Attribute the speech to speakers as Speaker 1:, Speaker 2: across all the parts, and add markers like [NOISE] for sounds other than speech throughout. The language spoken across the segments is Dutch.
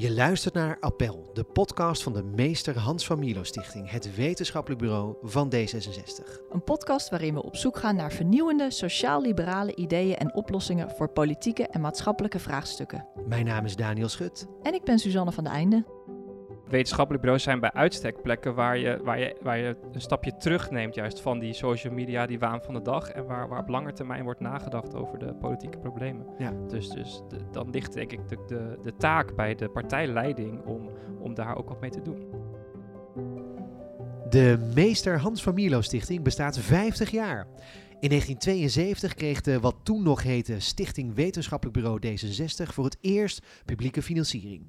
Speaker 1: Je luistert naar Appel, de podcast van de Meester Hans van Milo Stichting, het wetenschappelijk bureau van D66.
Speaker 2: Een podcast waarin we op zoek gaan naar vernieuwende sociaal-liberale ideeën en oplossingen voor politieke en maatschappelijke vraagstukken.
Speaker 1: Mijn naam is Daniel Schut.
Speaker 2: En ik ben Suzanne van de Einde.
Speaker 3: Wetenschappelijk bureaus zijn bij uitstek plekken waar je, waar, je, waar je een stapje terugneemt, juist van die social media, die waan van de dag. En waar, waar op lange termijn wordt nagedacht over de politieke problemen.
Speaker 1: Ja.
Speaker 3: Dus, dus de- dan ligt denk ik de, de, de taak bij de partijleiding om, om daar ook wat mee te doen.
Speaker 1: De Meester Hans van Milo Stichting bestaat 50 jaar. In 1972 kreeg de wat toen nog heette Stichting Wetenschappelijk Bureau D66 voor het eerst publieke financiering.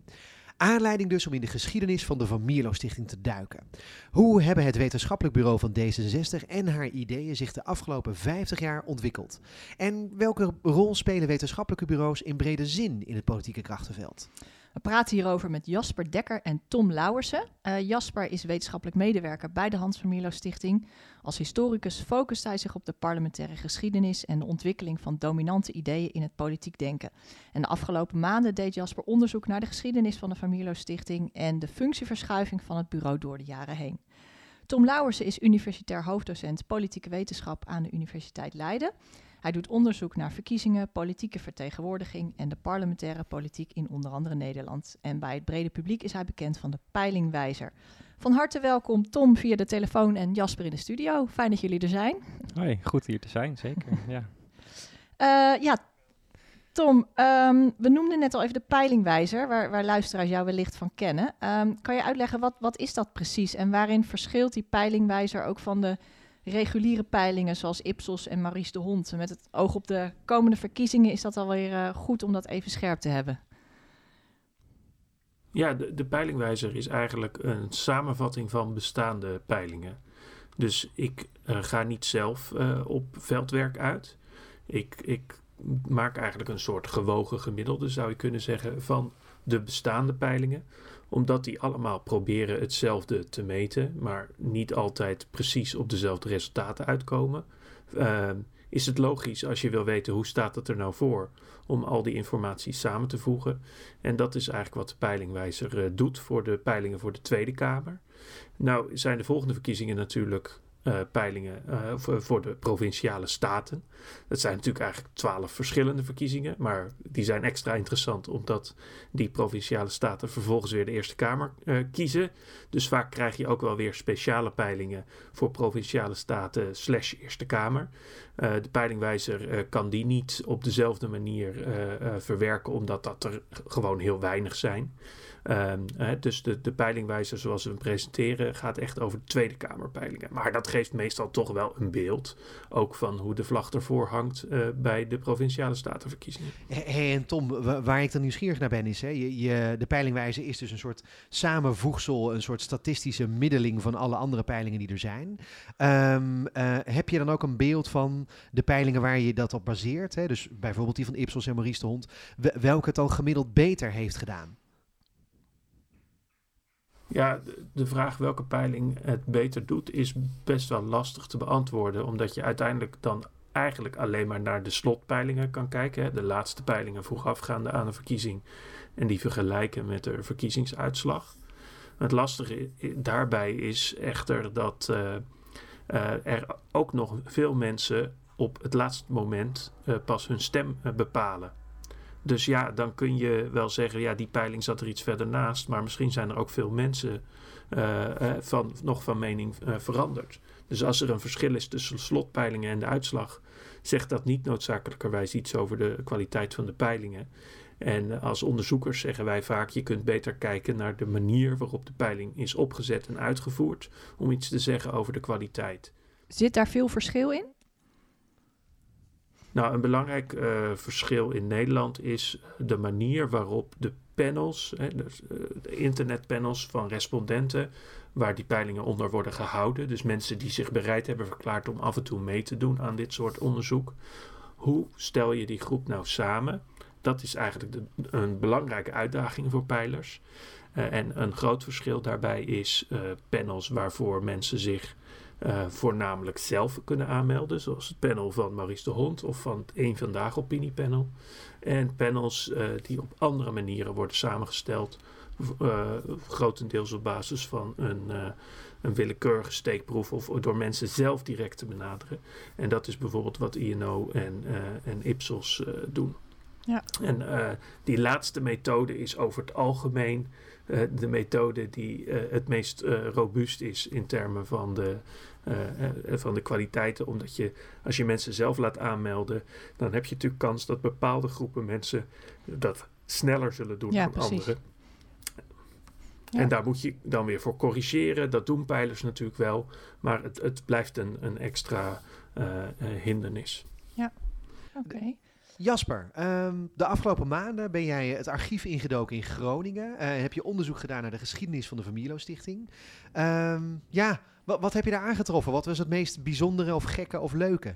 Speaker 1: Aanleiding dus om in de geschiedenis van de Van Mierlo Stichting te duiken. Hoe hebben het wetenschappelijk bureau van D66 en haar ideeën zich de afgelopen 50 jaar ontwikkeld? En welke rol spelen wetenschappelijke bureaus in brede zin in het politieke krachtenveld?
Speaker 2: We praten hierover met Jasper Dekker en Tom Lauwersen. Eh, Jasper is wetenschappelijk medewerker bij de Hans van Stichting. Als historicus focust hij zich op de parlementaire geschiedenis en de ontwikkeling van dominante ideeën in het politiek denken. En de afgelopen maanden deed Jasper onderzoek naar de geschiedenis van de Van Stichting en de functieverschuiving van het bureau door de jaren heen. Tom Lauwersen is universitair hoofddocent politieke wetenschap aan de Universiteit Leiden. Hij doet onderzoek naar verkiezingen, politieke vertegenwoordiging en de parlementaire politiek in onder andere Nederland. En bij het brede publiek is hij bekend van de peilingwijzer. Van harte welkom Tom via de telefoon en Jasper in de studio. Fijn dat jullie er zijn.
Speaker 3: Hoi, goed hier te zijn, zeker. [LAUGHS] ja.
Speaker 2: Eh, ja, Tom, ehm, we noemden net al even de peilingwijzer, waar, waar luisteraars jou wellicht van kennen. Ehm, kan je uitleggen, wat, wat is dat precies en waarin verschilt die peilingwijzer ook van de reguliere peilingen zoals Ipsos en Maurice de Hond? Met het oog op de komende verkiezingen is dat alweer eh, goed om dat even scherp te hebben.
Speaker 4: Ja, de, de peilingwijzer is eigenlijk een samenvatting van bestaande peilingen. Dus ik eh, ga niet zelf eh, op veldwerk uit. Ik, ik maak eigenlijk een soort gewogen gemiddelde, zou je kunnen zeggen, van de bestaande peilingen. Omdat die allemaal proberen hetzelfde te meten, maar niet altijd precies op dezelfde resultaten uitkomen. Ehm, is het logisch als je wil weten hoe staat het er nou voor om al die informatie samen te voegen. En dat is eigenlijk wat de peilingwijzer eh, doet voor de peilingen voor de Tweede Kamer. Nou zijn de volgende verkiezingen natuurlijk eh, peilingen eh, voor, voor de provinciale staten. Dat zijn natuurlijk eigenlijk twaalf verschillende verkiezingen, maar die zijn extra interessant omdat die provinciale staten vervolgens weer de Eerste Kamer eh, kiezen. Dus vaak krijg je ook wel weer speciale peilingen voor provinciale staten slash Eerste Kamer. De peilingwijzer kan die niet op dezelfde manier verwerken, omdat dat er gewoon heel weinig zijn. Ehm, dus de, de peilingwijzer zoals we hem presenteren gaat echt over de Tweede Kamerpeilingen. Maar dat geeft meestal toch wel een beeld, ook van hoe de vlag ervoor hangt eh, bij de provinciale statenverkiezingen.
Speaker 1: Hey, en Tom, wa- waar ik dan nieuwsgierig naar ben is, hè, je, je, de peilingwijzer is dus een soort samenvoegsel, een soort statistische middeling van alle andere peilingen die er zijn. Ehm, eh, heb je dan ook een beeld van de peilingen waar je dat op baseert? Hè? Dus bijvoorbeeld die van Ipsos en Maurice de Hond, we- welke het dan gemiddeld beter heeft gedaan?
Speaker 4: Ja, de, vraag welke peiling het beter doet is best wel lastig te beantwoorden, omdat je uiteindelijk dan eigenlijk alleen maar naar de slotpeilingen kan kijken. Hè, de laatste peilingen voorafgaande aan een verkiezing en die vergelijken met de verkiezingsuitslag. Het lastige daarbij is echter dat eh, eh, er ook nog veel mensen op het laatste moment eh, pas hun stem bepalen. Dus ja, dan kun je wel zeggen, ja, die peiling zat er iets verder naast, maar misschien zijn er ook veel mensen eh, eh, van, nog van mening eh, veranderd. Dus als er een verschil is tussen slotpeilingen en de uitslag, zegt dat niet noodzakelijkerwijs iets over de kwaliteit van de peilingen. En als onderzoekers zeggen wij vaak, je kunt beter kijken naar de manier waarop de peiling is opgezet en uitgevoerd, om iets te zeggen over de kwaliteit.
Speaker 2: Zit daar veel verschil in?
Speaker 4: Nou, een belangrijk eh, verschil in Nederland is de manier waarop de panels, hè, eh, de internetpanels van respondenten, waar die peilingen onder worden gehouden, dus mensen die zich bereid hebben verklaard om af en toe mee te doen aan dit soort onderzoek, hoe stel je die groep nou samen? Dat is eigenlijk de, een belangrijke uitdaging voor peilers. Eh, en een groot verschil daarbij is panels waarvoor mensen zich eh, voornamelijk zelf kunnen aanmelden, zoals het panel van Maurice de Hond of van het Eén Vandaag opiniepanel. En panels eh, die op andere manieren worden samengesteld grotendeels op basis van een, een willekeurige steekproef of door mensen zelf direct te benaderen. En dat is bijvoorbeeld wat INO en, en Ipsos doen.
Speaker 2: Ja.
Speaker 4: En die laatste methode is over het algemeen de methode die het meest robuust is in termen van de, van de kwaliteiten. Omdat je, als je mensen zelf laat aanmelden, dan heb je natuurlijk kans dat bepaalde groepen mensen dat sneller zullen doen dan anderen. En daar moet je dan weer voor corrigeren. Dat doen pijlers natuurlijk wel. Maar het, het blijft een, een extra hindernis.
Speaker 2: Ja, oké.
Speaker 1: Jasper, ehm, de afgelopen maanden ben jij het archief ingedoken in Groningen. Uh, heb je onderzoek gedaan naar de geschiedenis van de Vermilo Stichting. Ehm, ja, wat, wat heb je daar aangetroffen? Wat was het meest bijzondere of gekke of leuke?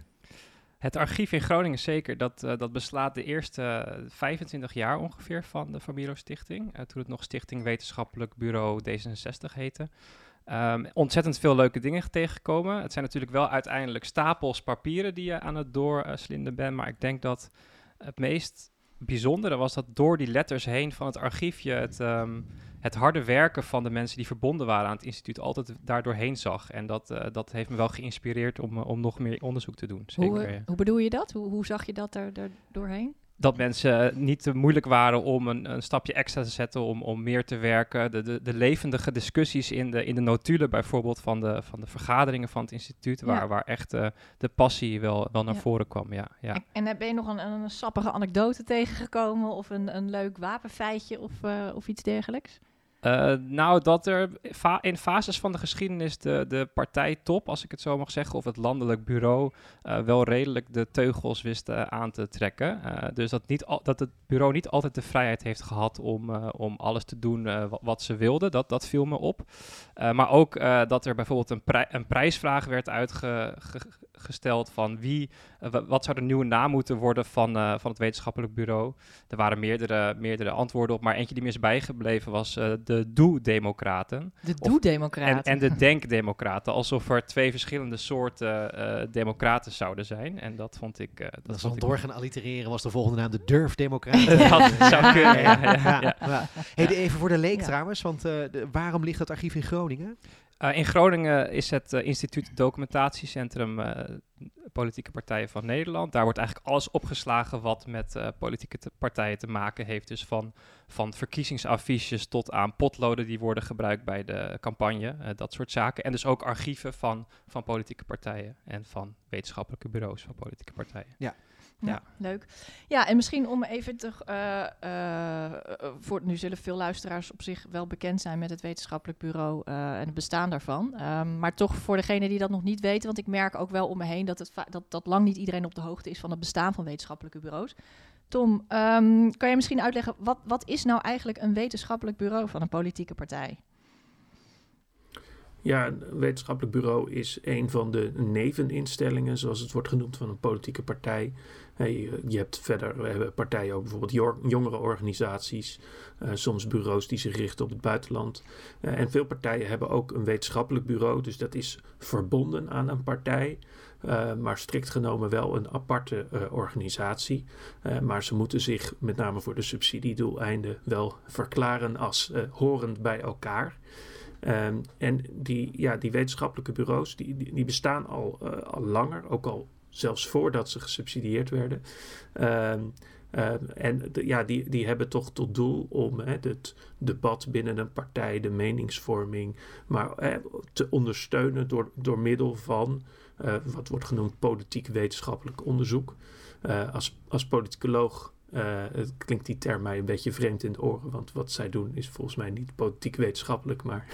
Speaker 3: Het archief in Groningen zeker, dat, uh, dat beslaat de eerste 25 jaar ongeveer van de Familo Stichting. Uh, toen het nog Stichting Wetenschappelijk Bureau D66 heette. Um, ontzettend veel leuke dingen tegengekomen. Het zijn natuurlijk wel uiteindelijk stapels papieren die je aan het doorslinden bent. Maar ik denk dat het meest bijzondere was dat door die letters heen van het archiefje het, um, het harde werken van de mensen die verbonden waren aan het instituut altijd daardoorheen zag. En dat, uh, dat heeft me wel geïnspireerd om, om nog meer onderzoek te doen. Zeker,
Speaker 2: hoe, ja. hoe bedoel je dat? Hoe, hoe zag je dat er, er doorheen?
Speaker 3: Dat mensen niet te moeilijk waren om een, een, stapje extra te zetten, om, om meer te werken. De, de, de levendige discussies in de, in de notulen bijvoorbeeld van de, van de vergaderingen van het instituut, waar, ja. waar echt uh, de passie wel, wel naar ja. voren kwam. Ja, ja.
Speaker 2: En, en ben je nog een, een sappige anekdote tegengekomen of een, een leuk wapenfeitje of, uh, of iets dergelijks?
Speaker 3: Uh, nou, dat er in fases van de geschiedenis de, de partijtop, als ik het zo mag zeggen, of het landelijk bureau, uh, wel redelijk de teugels wist uh, aan te trekken. dus dat, niet dat het bureau niet altijd de vrijheid heeft gehad om, om alles te doen wat ze wilden. Dat, dat viel me op. maar ook dat er bijvoorbeeld een, pri een prijsvraag werd uitgesteld van wie, wat zou de nieuwe naam moeten worden van, van het wetenschappelijk bureau. Er waren meerdere, meerdere antwoorden op, maar eentje die me is bijgebleven was de de doe-democraten.
Speaker 2: De doe-democraten.
Speaker 3: En, en, de [LAUGHS] denk-democraten. Alsof er twee verschillende soorten uh, democraten zouden zijn. En dat vond ik... Uh,
Speaker 1: dat, dat
Speaker 3: vond
Speaker 1: door gaan allitereren was de volgende naam de [LAUGHS] durf-democraten.
Speaker 3: dat zou kunnen, ja. ja, ja,
Speaker 1: ja. Hey, even voor de leek trouwens, want uh, de, waarom ligt dat archief in Groningen?
Speaker 3: Uh, in Groningen is het uh, instituut Documentatiecentrum uh, Politieke Partijen van Nederland. Daar wordt eigenlijk alles opgeslagen wat met politieke te partijen te maken heeft. Dus van, van verkiezingsaffiches tot aan potloden die worden gebruikt bij de campagne. dat soort zaken. En dus ook archieven van, van politieke partijen en van wetenschappelijke bureaus van politieke partijen.
Speaker 1: Ja.
Speaker 2: Ja, ja, leuk. Ja, en misschien om even te. Uh, uh, voor, nu zullen veel luisteraars op zich wel bekend zijn met het wetenschappelijk bureau uh, en het bestaan daarvan. Um, maar toch voor degenen die dat nog niet weten, want ik merk ook wel om me heen dat, het dat, dat lang niet iedereen op de hoogte is van het bestaan van wetenschappelijke bureaus. Tom, um, kan je misschien uitleggen, wat, wat is nou eigenlijk een wetenschappelijk bureau van een politieke partij?
Speaker 4: Ja, een wetenschappelijk bureau is een van de neveninstellingen, zoals het wordt genoemd, van een politieke partij. Je, je hebt verder partijen ook bijvoorbeeld jongere organisaties, uh, soms bureaus die zich richten op het buitenland. Uh, en veel partijen hebben ook een wetenschappelijk bureau, dus dat is verbonden aan een partij. Maar strikt genomen wel een aparte organisatie. maar ze moeten zich met name voor de subsidiedoeleinden wel verklaren als horend bij elkaar. Um, en die, ja, die wetenschappelijke bureaus die, die, die bestaan al, al langer, ook al zelfs voordat ze gesubsidieerd werden. Um, uh, en ja, die, die hebben toch tot doel om hè, het debat binnen een partij, de meningsvorming, maar hè, te ondersteunen door, door middel van uh, wat wordt genoemd politiek wetenschappelijk onderzoek. als, als politicoloog het klinkt die term mij een beetje vreemd in de oren, want wat zij doen is volgens mij niet politiek wetenschappelijk, maar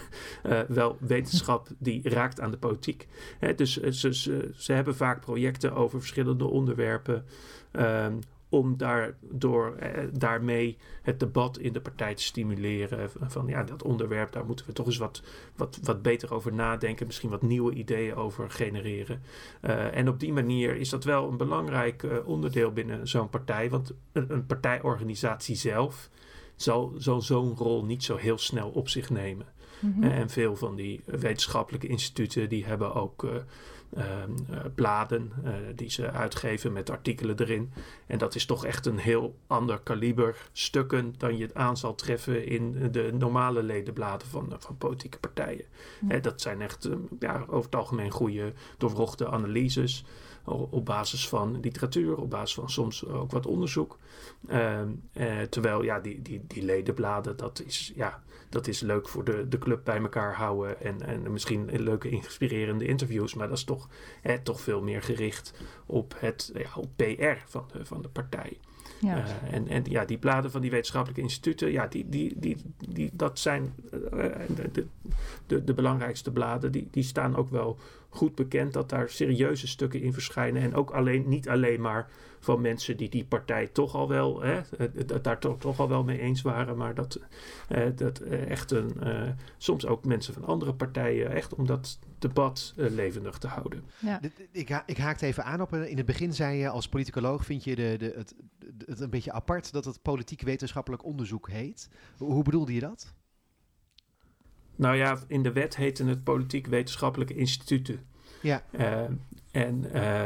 Speaker 4: uh, [LAUGHS] wel wetenschap die raakt aan de politiek. Hè, dus uh, ze, ze, hebben vaak projecten over verschillende onderwerpen. Um, om daardoor, eh, daarmee het debat in de partij te stimuleren. Van ja, dat onderwerp, daar moeten we toch eens wat, wat, wat beter over nadenken. Misschien wat nieuwe ideeën over genereren. Uh, en op die manier is dat wel een belangrijk uh, onderdeel binnen zo'n partij. Want een, een partijorganisatie zelf zal, zal zo'n rol niet zo heel snel op zich nemen.
Speaker 2: Mhm.
Speaker 4: En veel van die wetenschappelijke instituten die hebben ook uh, bladen uh, die ze uitgeven met artikelen erin. En dat is toch echt een heel ander kaliber stukken dan je het aan zal treffen in de normale ledenbladen van, van politieke partijen.
Speaker 2: Ja.
Speaker 4: dat zijn echt ja, over het algemeen goede, doorwrochte analyses op basis van literatuur, op basis van soms ook wat onderzoek. Uh, uh, terwijl ja, die, die, die ledenbladen, dat is, ja, dat is leuk voor de, de club bij elkaar houden en, en misschien leuke inspirerende interviews, maar dat is toch, hè, toch veel meer gericht op het ja, op PR van de, van de partij.
Speaker 2: Ja.
Speaker 4: Uh, en, en ja, die bladen van die wetenschappelijke instituten, ja, die, die, die, die, dat zijn de, de, de, de belangrijkste bladen. Die, die staan ook wel goed bekend dat daar serieuze stukken in verschijnen. En ook alleen, niet alleen maar van mensen die die partij toch al wel, hè, daar toch, toch al wel mee eens waren, maar dat, uh, dat uh, echt een, uh, soms ook mensen van andere partijen, echt om dat debat levendig te houden.
Speaker 2: Ja.
Speaker 1: Ik, ha ik haakte even aan op, in het begin zei je als politicoloog vind je de, de, het, het een beetje apart dat het politiek wetenschappelijk onderzoek heet. Hoe bedoelde je dat?
Speaker 4: Nou ja, in de wet heten het politiek wetenschappelijke instituten.
Speaker 1: Ja.
Speaker 4: Uh, en, uh,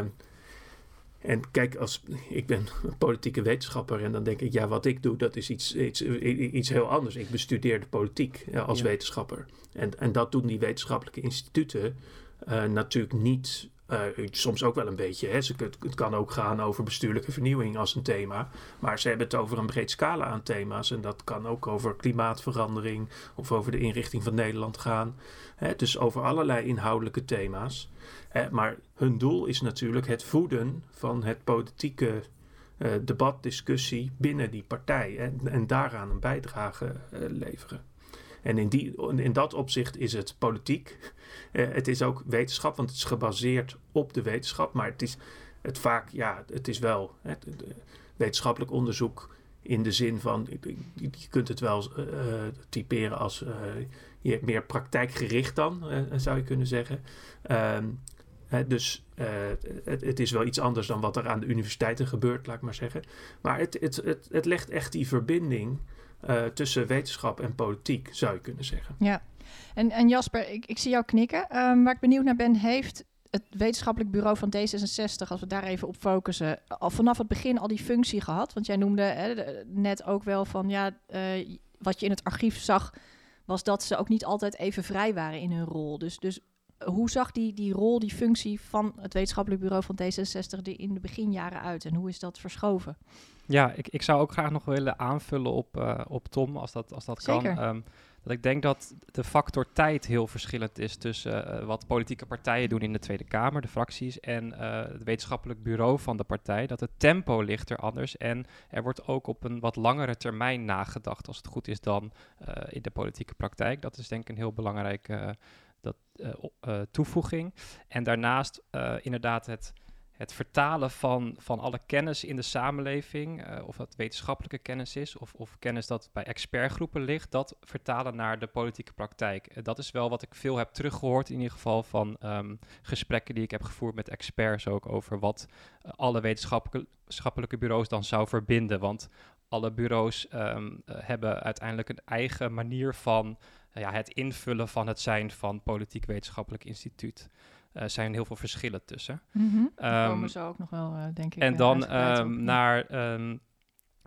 Speaker 4: en kijk, als, ik ben een politieke wetenschapper en dan denk ik, ja, wat ik doe, dat is iets, iets, iets heel anders. Ik bestudeer de politiek uh, als ja. wetenschapper. En, en dat doen die wetenschappelijke instituten natuurlijk niet. Uh, soms ook wel een beetje. Hè. Het, kan ook gaan over bestuurlijke vernieuwing als een thema. Maar ze hebben het over een breed scala aan thema's. En dat kan ook over klimaatverandering of over de inrichting van Nederland gaan. Hè. Dus over allerlei inhoudelijke thema's. Hè. Maar hun doel is natuurlijk het voeden van het politieke uh, debat, discussie binnen die partij. En, en daaraan een bijdrage leveren. En in, die, in dat opzicht is het politiek. Uh, het is ook wetenschap, want het is gebaseerd op de wetenschap. Maar het is het vaak, ja, het is wel wetenschappelijk onderzoek in de zin van, je kunt het wel uh, typeren als uh, meer praktijkgericht dan, zou je kunnen zeggen. Hè, dus het, het, is wel iets anders dan wat er aan de universiteiten gebeurt, laat ik maar zeggen. Maar het, het, het, het legt echt die verbinding tussen wetenschap en politiek, zou je kunnen zeggen.
Speaker 2: Ja, en, en Jasper, ik, ik zie jou knikken. Um, waar ik benieuwd naar ben, heeft het wetenschappelijk bureau van D66, als we daar even op focussen, al vanaf het begin al die functie gehad? Want jij noemde hè, net ook wel van, ja, uh, wat je in het archief zag, was dat ze ook niet altijd even vrij waren in hun rol. Dus, dus hoe zag die, die rol, die functie van het wetenschappelijk bureau van D66 er in de beginjaren uit en hoe is dat verschoven?
Speaker 3: Ja, ik, ik zou ook graag nog willen aanvullen op, uh, op Tom, als dat, als dat
Speaker 2: Zeker.
Speaker 3: kan. Um, dat ik denk dat de factor tijd heel verschillend is tussen uh, wat politieke partijen doen in de Tweede Kamer, de fracties, en uh, het wetenschappelijk bureau van de partij. Dat het tempo ligt er anders en er wordt ook op een wat langere termijn nagedacht, als het goed is, dan in de politieke praktijk. Dat is denk ik een heel belangrijke dat, toevoeging. En daarnaast inderdaad het, het vertalen van, van alle kennis in de samenleving, of dat wetenschappelijke kennis is, of, of kennis dat bij expertgroepen ligt, dat vertalen naar de politieke praktijk. dat is wel wat ik veel heb teruggehoord, in ieder geval van um, gesprekken die ik heb gevoerd met experts ook over wat alle wetenschappelijke bureaus dan zou verbinden. Want alle bureaus um, hebben uiteindelijk een eigen manier van ja, het invullen van het zijn van politiek-wetenschappelijk instituut. Er uh, zijn heel veel verschillen tussen.
Speaker 2: Mm -hmm. Daar komen ze ook nog wel, uh, denk ik.
Speaker 3: En dan um, naar um,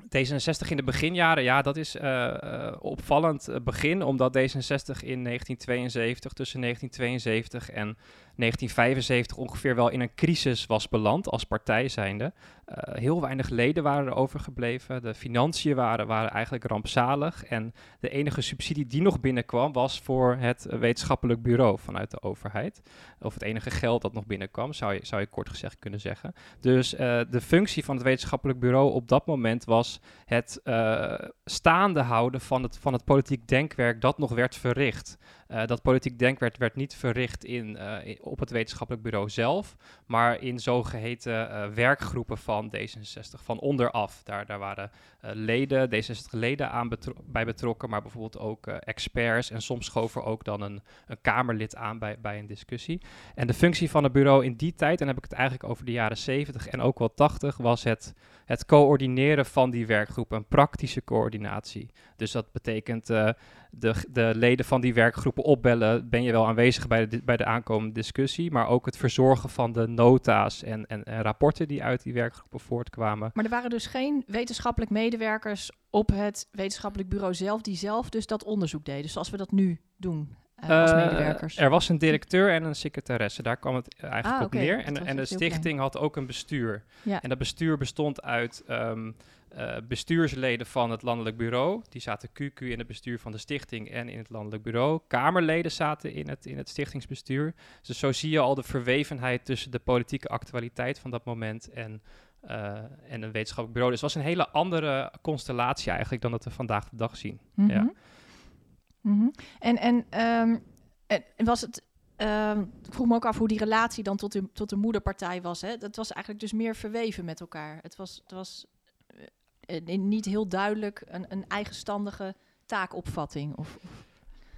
Speaker 3: D66 in de beginjaren. Ja, dat is uh, opvallend begin, omdat D66 in 1972, tussen 1972 en 1975 ongeveer wel in een crisis was beland als partij zijnde. Uh, heel weinig leden waren er overgebleven. De financiën waren, waren eigenlijk rampzalig. En de enige subsidie die nog binnenkwam was voor het wetenschappelijk bureau vanuit de overheid. Of het enige geld dat nog binnenkwam, zou je, zou je kort gezegd kunnen zeggen. Dus uh, de functie van het wetenschappelijk bureau op dat moment was het uh, staande houden van het, van het politiek denkwerk dat nog werd verricht. Uh, dat politiek denkwerk werd niet verricht in, in, op het wetenschappelijk bureau zelf, maar in zogeheten uh, werkgroepen van D66, van onderaf. Daar, daar waren leden, D66-leden aan bij betrokken, maar bijvoorbeeld ook experts en soms schoof er ook dan een, een Kamerlid aan bij, bij een discussie. En de functie van het bureau in die tijd, en dan heb ik het eigenlijk over de jaren 70 en ook wel 80, was het, het coördineren van die werkgroepen een praktische coördinatie. Dus dat betekent de, de leden van die werkgroepen opbellen. Ben je wel aanwezig bij de, bij de aankomende discussie, maar ook het verzorgen van de nota's en, en, en rapporten die uit die werkgroepen voortkwamen.
Speaker 2: Maar er waren dus geen wetenschappelijk medewerkers op het wetenschappelijk bureau zelf die zelf dus dat onderzoek deden, zoals we dat nu doen. Uh, als medewerkers.
Speaker 3: er was een directeur en een secretaresse. Daar kwam het eigenlijk ah, op neer. En, en de stichting had ook een bestuur. Ja. En dat bestuur bestond uit um, uh, bestuursleden van het landelijk bureau. Die zaten QQ in het bestuur van de stichting en in het landelijk bureau. Kamerleden zaten in het, in het stichtingsbestuur. Dus zo zie je al de verwevenheid tussen de politieke actualiteit van dat moment en, uh, en een wetenschappelijk bureau. Dus het was een hele andere constellatie eigenlijk dan dat we vandaag de dag zien. Mm -hmm. ja.
Speaker 2: Mm -hmm. En, en, um, en was het Um, ik vroeg me ook af hoe die relatie dan tot de, tot de moederpartij was. Hè? Dat was eigenlijk dus meer verweven met elkaar. Het was, het was niet heel duidelijk een, een eigenstandige taakopvatting. Of.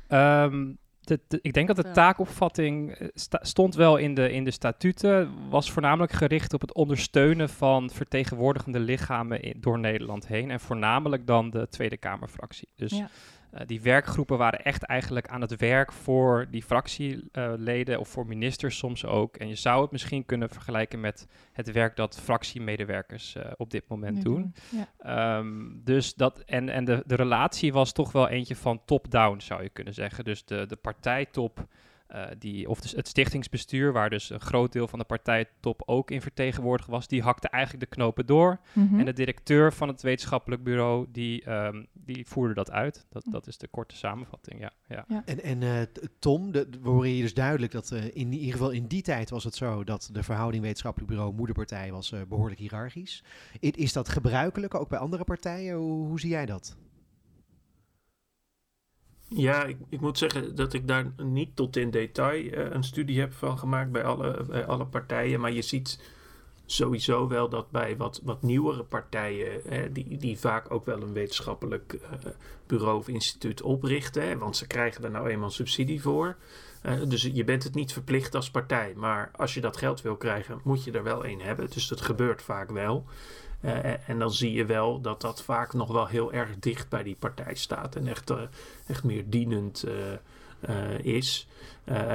Speaker 3: Um, de, de, ik denk dat de taakopvatting eh, sta, stond wel in de, in de statuten. Was voornamelijk gericht op het ondersteunen van vertegenwoordigende lichamen in, door Nederland heen. En voornamelijk dan de Tweede Kamerfractie. Dus ja. Uh, die werkgroepen waren echt eigenlijk aan het werk voor die fractieleden of voor ministers soms ook. En je zou het misschien kunnen vergelijken met het werk dat fractiemedewerkers uh, op dit moment doen. Ja. Um, dus dat, en en de, de relatie was toch wel eentje van top-down, zou je kunnen zeggen. Dus de, de partijtop uh, die, of dus het stichtingsbestuur, waar dus een groot deel van de partijtop ook in vertegenwoordigd was, die hakte eigenlijk de knopen door. Mm -hmm. En de directeur van het wetenschappelijk bureau, die, um, die voerde dat uit. Dat, dat is de korte samenvatting, ja. ja.
Speaker 1: ja. En, en uh, Tom, de, we horen hier dus duidelijk dat uh, in ieder geval in die tijd was het zo dat de verhouding wetenschappelijk bureau moederpartij was behoorlijk hiërarchisch. Is dat gebruikelijk ook bij andere partijen? Hoe, hoe zie jij dat?
Speaker 4: Ja, ik, ik, moet zeggen dat ik daar niet tot in detail uh, een studie heb van gemaakt bij alle, alle partijen. Maar je ziet sowieso wel dat bij wat, wat nieuwere partijen, hè, die, die vaak ook wel een wetenschappelijk uh, bureau of instituut oprichten, want ze krijgen er nou eenmaal subsidie voor. Uh, dus je bent het niet verplicht als partij. Maar als je dat geld wil krijgen, moet je er wel een hebben. Dus dat gebeurt vaak wel. Uh, en dan zie je wel dat dat vaak nog wel heel erg dicht bij die partij staat en echt, uh, echt meer dienend uh, is.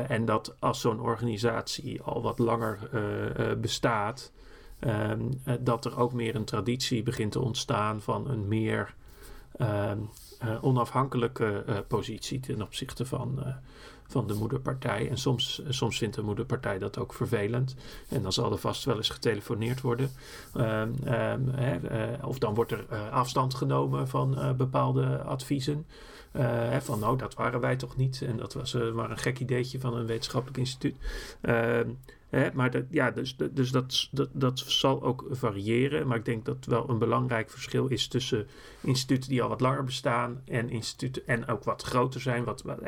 Speaker 4: en dat als zo'n organisatie al wat langer bestaat, ehm, dat er ook meer een traditie begint te ontstaan van een meer ehm, onafhankelijke positie ten opzichte van van de moederpartij. En soms, soms vindt de moederpartij dat ook vervelend. En dan zal er vast wel eens getelefoneerd worden. Hè, uh, of dan wordt er afstand genomen van bepaalde adviezen. Hè, van nou, dat waren wij toch niet. En dat was maar een gek ideetje van een wetenschappelijk instituut. Ehm, Hè, maar dat, ja, dus, dus dat, dat, dat zal ook variëren. Maar ik denk dat wel een belangrijk verschil is tussen instituten die al wat langer bestaan en instituten en ook wat groter zijn, wat, wat,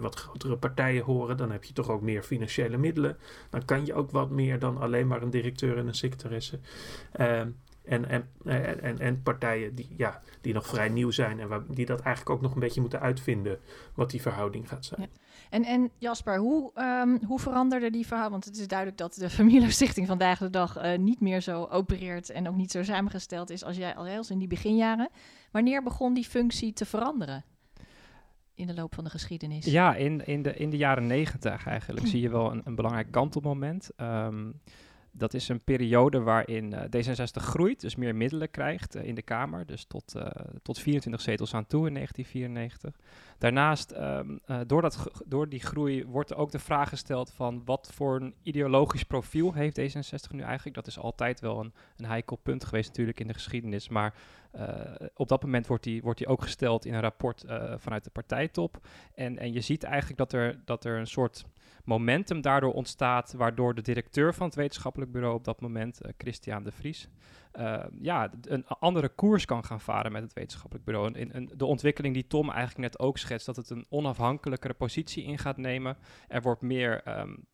Speaker 4: wat, grotere partijen horen. Dan heb je toch ook meer financiële middelen. Dan kan je ook wat meer dan alleen maar een directeur en een secretaresse. En, en, en, en partijen die, ja, die nog vrij nieuw zijn en waar, die dat eigenlijk ook nog een beetje moeten uitvinden wat die verhouding gaat zijn. Ja.
Speaker 2: En, en Jasper, hoe, um, hoe veranderde die verhouding? Want het is duidelijk dat de Familiestichting vandaag de dag uh, niet meer zo opereert en ook niet zo samengesteld is als jij al heel in die beginjaren. Wanneer begon die functie te veranderen? in de loop van de geschiedenis?
Speaker 3: Ja, in, in, de, in de jaren negentig eigenlijk zie je wel een, een belangrijk kantelmoment. Um, dat is een periode waarin uh, D66 groeit, dus meer middelen krijgt uh, in de Kamer. Dus tot, uh, tot 24 zetels aan toe in 1994. Daarnaast, um, door, dat, door die groei, wordt er ook de vraag gesteld van wat voor een ideologisch profiel heeft D66 nu eigenlijk? Dat is altijd wel een, een heikel punt geweest natuurlijk in de geschiedenis. Maar op dat moment wordt die, wordt die ook gesteld in een rapport vanuit de partijtop. En, en je ziet eigenlijk dat er, dat er een soort momentum daardoor ontstaat, waardoor de directeur van het wetenschappelijk bureau op dat moment, uh, Christian de Vries, uh, ja, een andere koers kan gaan varen met het wetenschappelijk bureau. En, en, de ontwikkeling die Tom eigenlijk net ook schetst, dat het een onafhankelijkere positie in gaat nemen. Er wordt meer um,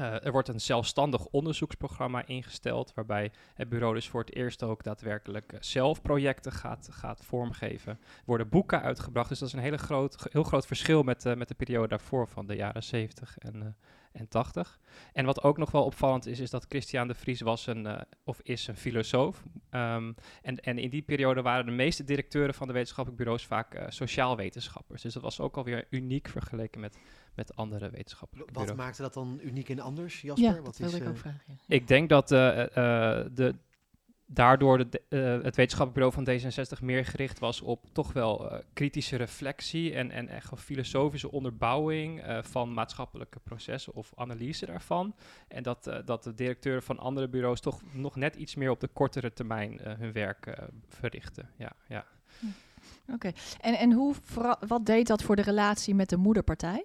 Speaker 3: Uh, er wordt een zelfstandig onderzoeksprogramma ingesteld, waarbij het bureau dus voor het eerst ook daadwerkelijk uh, zelf projecten gaat, gaat vormgeven. Er worden boeken uitgebracht, dus dat is een hele groot, heel groot verschil met, uh, met de periode daarvoor van de jaren 70 en, en 80. En wat ook nog wel opvallend is, is dat Christian de Vries was een, of is een filosoof. Um, en, en in die periode waren de meeste directeuren van de wetenschappelijke bureaus vaak sociaal wetenschappers. Dus dat was ook alweer uniek vergeleken met met andere wetenschappelijke
Speaker 1: Wat
Speaker 3: bureaus.
Speaker 1: maakte dat dan uniek en anders, Jasper?
Speaker 2: Ja,
Speaker 1: Wat
Speaker 2: dat
Speaker 1: is,
Speaker 2: ik
Speaker 1: eh,
Speaker 2: ook vragen. ja.
Speaker 3: Ik denk dat eh, eh, de, daardoor de, eh, het wetenschappelijk bureau van D66 meer gericht was op toch wel eh, kritische reflectie en, en echt een filosofische onderbouwing eh, van maatschappelijke processen of analyse daarvan. En dat, eh, dat de directeuren van andere bureaus toch nog net iets meer op de kortere termijn eh, hun werk eh, verrichten. Ja, ja.
Speaker 2: Oké. En, en hoe, wat deed dat voor de relatie met de moederpartij?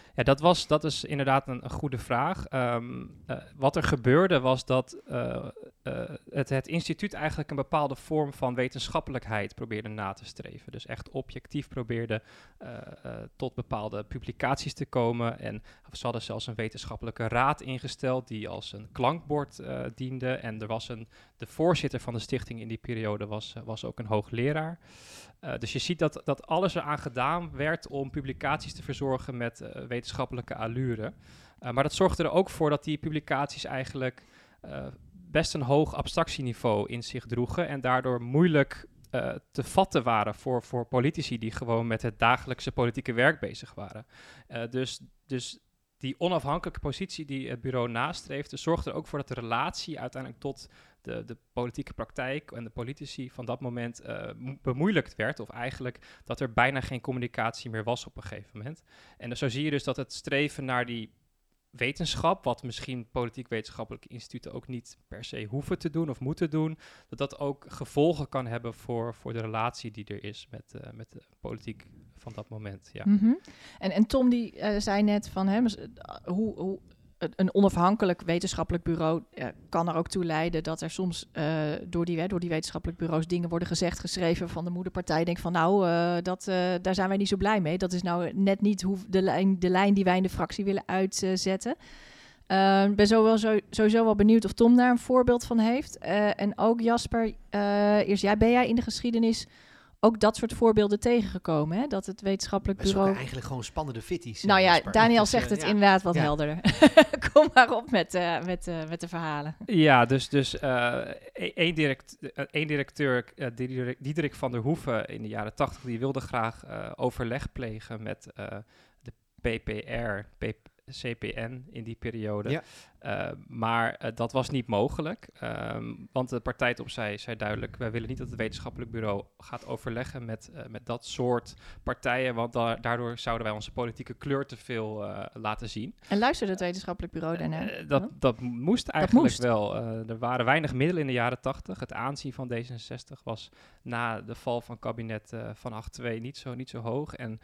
Speaker 3: Dat, was, dat is inderdaad een, goede vraag. Ehm, eh, wat er gebeurde was dat eh, eh, het, het instituut eigenlijk een bepaalde vorm van wetenschappelijkheid probeerde na te streven. Dus echt objectief probeerde tot bepaalde publicaties te komen. En ze hadden zelfs een wetenschappelijke raad ingesteld die als een klankbord diende. En er was een, de voorzitter van de stichting in die periode was, was ook een hoogleraar. Dus je ziet dat, dat alles eraan gedaan werd om publicaties te verzorgen met uh, wetenschappelijke allure. Uh, maar dat zorgde er ook voor dat die publicaties eigenlijk uh, best een hoog abstractieniveau in zich droegen en daardoor moeilijk uh, te vatten waren voor, voor politici die gewoon met het dagelijkse politieke werk bezig waren. Dus, dus die onafhankelijke positie die het bureau nastreefde, zorgde er ook voor dat de relatie uiteindelijk tot de, de politieke praktijk en de politici van dat moment uh, bemoeilijkt werd. Of eigenlijk dat er bijna geen communicatie meer was op een gegeven moment. En dus zo zie je dus dat het streven naar die wetenschap, wat misschien politiek-wetenschappelijke instituten ook niet per se hoeven te doen of moeten doen, dat dat ook gevolgen kan hebben voor, voor de relatie die er is met, uh, met de politiek van dat moment. Ja.
Speaker 2: -hmm. en, en Tom die uh, zei net van hè, hoe, hoe een onafhankelijk wetenschappelijk bureau uh, kan er ook toe leiden dat er soms uh, door, die, door die wetenschappelijk bureaus dingen worden gezegd, geschreven van de moederpartij. Denk van nou, uh, dat, daar zijn wij niet zo blij mee. Dat is nou net niet hoe de, lijn, de lijn die wij in de fractie willen uitzetten. Ik ben zo wel zo, sowieso wel benieuwd of Tom daar een voorbeeld van heeft. en ook Jasper, eerst jij, ben jij in de geschiedenis ook dat soort voorbeelden tegengekomen. Hè? Dat het wetenschappelijk bureau.
Speaker 1: eigenlijk gewoon spannende fitties.
Speaker 2: Nou ja,
Speaker 1: Jasper.
Speaker 2: Daniel
Speaker 1: Dus, [LAUGHS]
Speaker 2: zegt
Speaker 1: eh,
Speaker 2: het
Speaker 1: ja.
Speaker 2: inderdaad wat
Speaker 1: Ja.
Speaker 2: helderder. [LAUGHS] Kom maar op met, uh, met, uh, met de verhalen.
Speaker 3: Ja, dus, dus uh, één, direct, één directeur, uh, Diederik, van der Hoeven in de jaren tachtig, die wilde graag uh, overleg plegen met uh, de PPR, PP, CPN in die periode.
Speaker 1: Ja.
Speaker 3: Uh, maar uh, dat was niet mogelijk, um, want de partij op zei, zei duidelijk: wij willen niet dat het wetenschappelijk bureau gaat overleggen met, uh, met dat soort partijen, want da daardoor zouden wij onze politieke kleur te veel uh, laten zien.
Speaker 2: En luisterde het wetenschappelijk bureau daarna?
Speaker 3: Uh, dat, dat moest eigenlijk dat moest. wel. Uh, er waren weinig middelen in de jaren tachtig. Het aanzien van D66 was na de val van kabinet uh, van 8-2 niet zo, niet zo hoog. En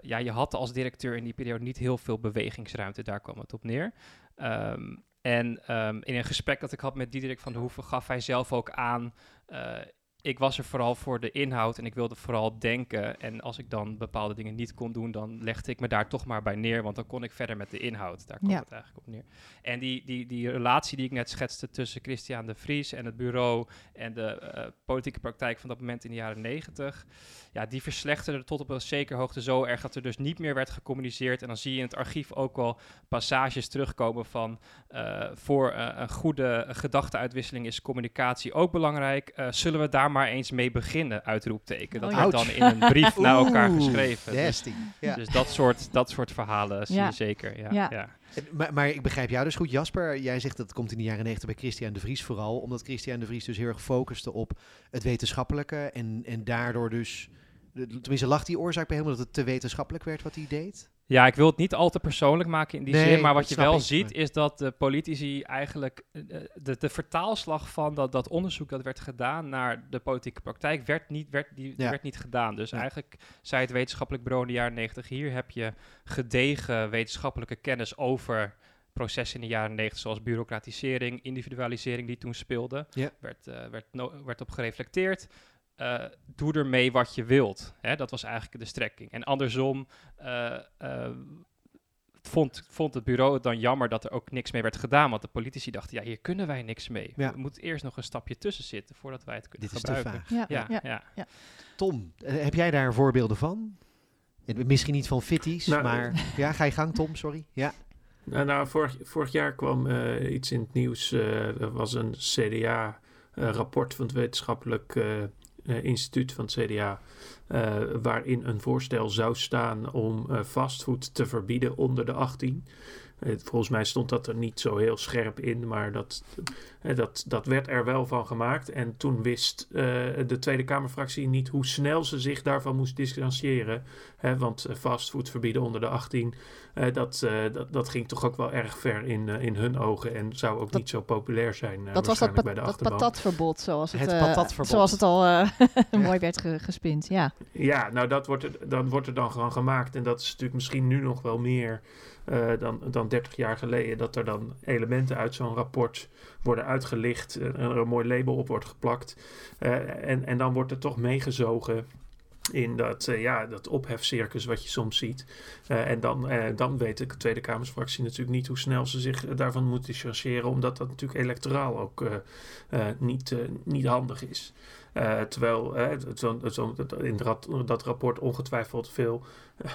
Speaker 3: ja, je had als directeur in die periode niet heel veel bewegingsruimte. Daar kwam het op neer. Um, en um, in een gesprek dat ik had met Diederik van der Hoeven gaf hij zelf ook aan... Uh, ik was er vooral voor de inhoud en ik wilde vooral denken. En als ik dan bepaalde dingen niet kon doen, dan legde ik me daar toch maar bij neer. Want dan kon ik verder met de inhoud. Daar kwam
Speaker 2: Ja.
Speaker 3: het eigenlijk op neer. En die, die, die relatie die ik net schetste tussen Christian de Vries en het bureau en de eh, politieke praktijk van dat moment in de jaren negentig. Ja, die verslechterde tot op een zekere hoogte zo erg dat er dus niet meer werd gecommuniceerd. En dan zie je in het archief ook wel passages terugkomen van eh, voor eh, een goede gedachtenuitwisseling is communicatie ook belangrijk. Zullen we daar maar eens mee beginnen? Uitroepteken. Dat
Speaker 2: Oh,
Speaker 3: werd dan in een brief naar elkaar geschreven. Dus.
Speaker 1: Ja.
Speaker 3: dus dat soort, dat soort verhalen zie
Speaker 2: Ja.
Speaker 3: je zeker. Ja,
Speaker 2: Ja.
Speaker 3: ja.
Speaker 1: En- Maar, maar ik begrijp jou dus goed, Jasper. Jij zegt dat het komt in de jaren 90 bij Christian de Vries vooral. Omdat Christian de Vries dus heel erg focuste op het wetenschappelijke. En, en daardoor dus... Tenminste, lag die oorzaak bij hem omdat het te wetenschappelijk werd wat hij deed?
Speaker 3: Ja, ik wil het niet al te persoonlijk maken in die
Speaker 1: Nee,
Speaker 3: zin, maar wat je wel
Speaker 1: ik.
Speaker 3: ziet is dat de politici eigenlijk eh, eh, de, de vertaalslag van dat, dat onderzoek dat werd gedaan naar de politieke praktijk werd niet, werd, die,
Speaker 1: Ja.
Speaker 3: werd niet gedaan. Dus
Speaker 1: Ja.
Speaker 3: eigenlijk zei het wetenschappelijk bureau in de jaren 90, hier heb je gedegen wetenschappelijke kennis over processen in de jaren 90, zoals bureaucratisering, individualisering die toen speelde,
Speaker 1: Ja.
Speaker 3: werd, eh, werd, no- werd op gereflecteerd. Eh, doe ermee wat je wilt. Hè? Dat was eigenlijk de strekking. En andersom, eh, eh, vond, vond het bureau het dan jammer dat er ook niks mee werd gedaan. Want de politici dachten, ja, hier kunnen wij niks mee.
Speaker 1: Ja.
Speaker 3: Er moet eerst nog een stapje tussen zitten voordat wij het kunnen
Speaker 1: Dit is te
Speaker 3: gebruiken.
Speaker 1: vaag.
Speaker 2: Ja,
Speaker 3: Ja,
Speaker 2: ja.
Speaker 3: ja.
Speaker 1: Tom, heb jij daar voorbeelden van? Misschien niet van fitties,
Speaker 4: Nou,
Speaker 1: maar... Ja, ga je gang Tom, sorry. Ja.
Speaker 4: Nou, nou, vorig, vorig jaar kwam eh, iets in het nieuws. eh, er was een CDA-rapport van het wetenschappelijk instituut van het CDA. eh, waarin een voorstel zou staan om eh, fastfood te verbieden onder de 18. Volgens mij stond dat er niet zo heel scherp in, maar dat, eh, dat, dat werd er wel van gemaakt. En toen wist eh, de Tweede Kamerfractie niet hoe snel ze zich daarvan moest distancieren. Hè, want eh, fastfood verbieden onder de 18, eh, dat, eh, dat, dat ging toch ook wel erg ver in, eh, in hun ogen en zou ook
Speaker 2: Dat-
Speaker 4: niet zo populair zijn. eh,
Speaker 2: Dat was dat,
Speaker 4: bij de
Speaker 2: dat patatverbod, zoals het,
Speaker 1: Het
Speaker 2: eh,
Speaker 1: patatverbod.
Speaker 2: zoals het al eh, [LAUGHS] mooi werd ge- gespind. Ja.
Speaker 4: Ja, nou dat wordt er, dan wordt er dan gewoon gemaakt. En dat is natuurlijk misschien nu nog wel meer eh, dan, dan 30 jaar geleden. Dat er dan elementen uit zo'n rapport worden uitgelicht. En er een mooi label op wordt geplakt. Eh, en, en dan wordt er toch meegezogen in dat, eh, ja, dat ophefcircus wat je soms ziet. Eh, en dan, eh, dan weet de Tweede Kamersfractie natuurlijk niet hoe snel ze zich eh, daarvan moet distancieren. Omdat dat natuurlijk electoraal ook eh, eh, niet, eh, niet handig is. Eh, terwijl het- zo, zo, dat- in dat, dat rapport ongetwijfeld veel,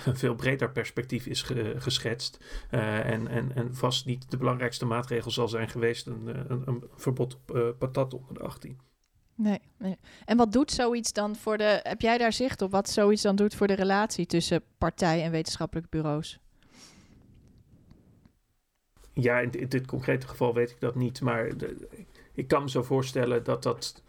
Speaker 4: een [LAUGHS] veel breder perspectief is ge- geschetst. Eh, en, en, en vast niet de belangrijkste maatregel zal zijn geweest een, eh, een, een verbod op patat onder de 18.
Speaker 2: Nee, nee. En wat doet zoiets dan voor de. Heb jij daar zicht op wat zoiets dan doet voor de relatie tussen partij en wetenschappelijke bureaus?
Speaker 4: Ja, in, in dit concrete geval weet ik dat niet. Maar de- ik kan me zo voorstellen dat dat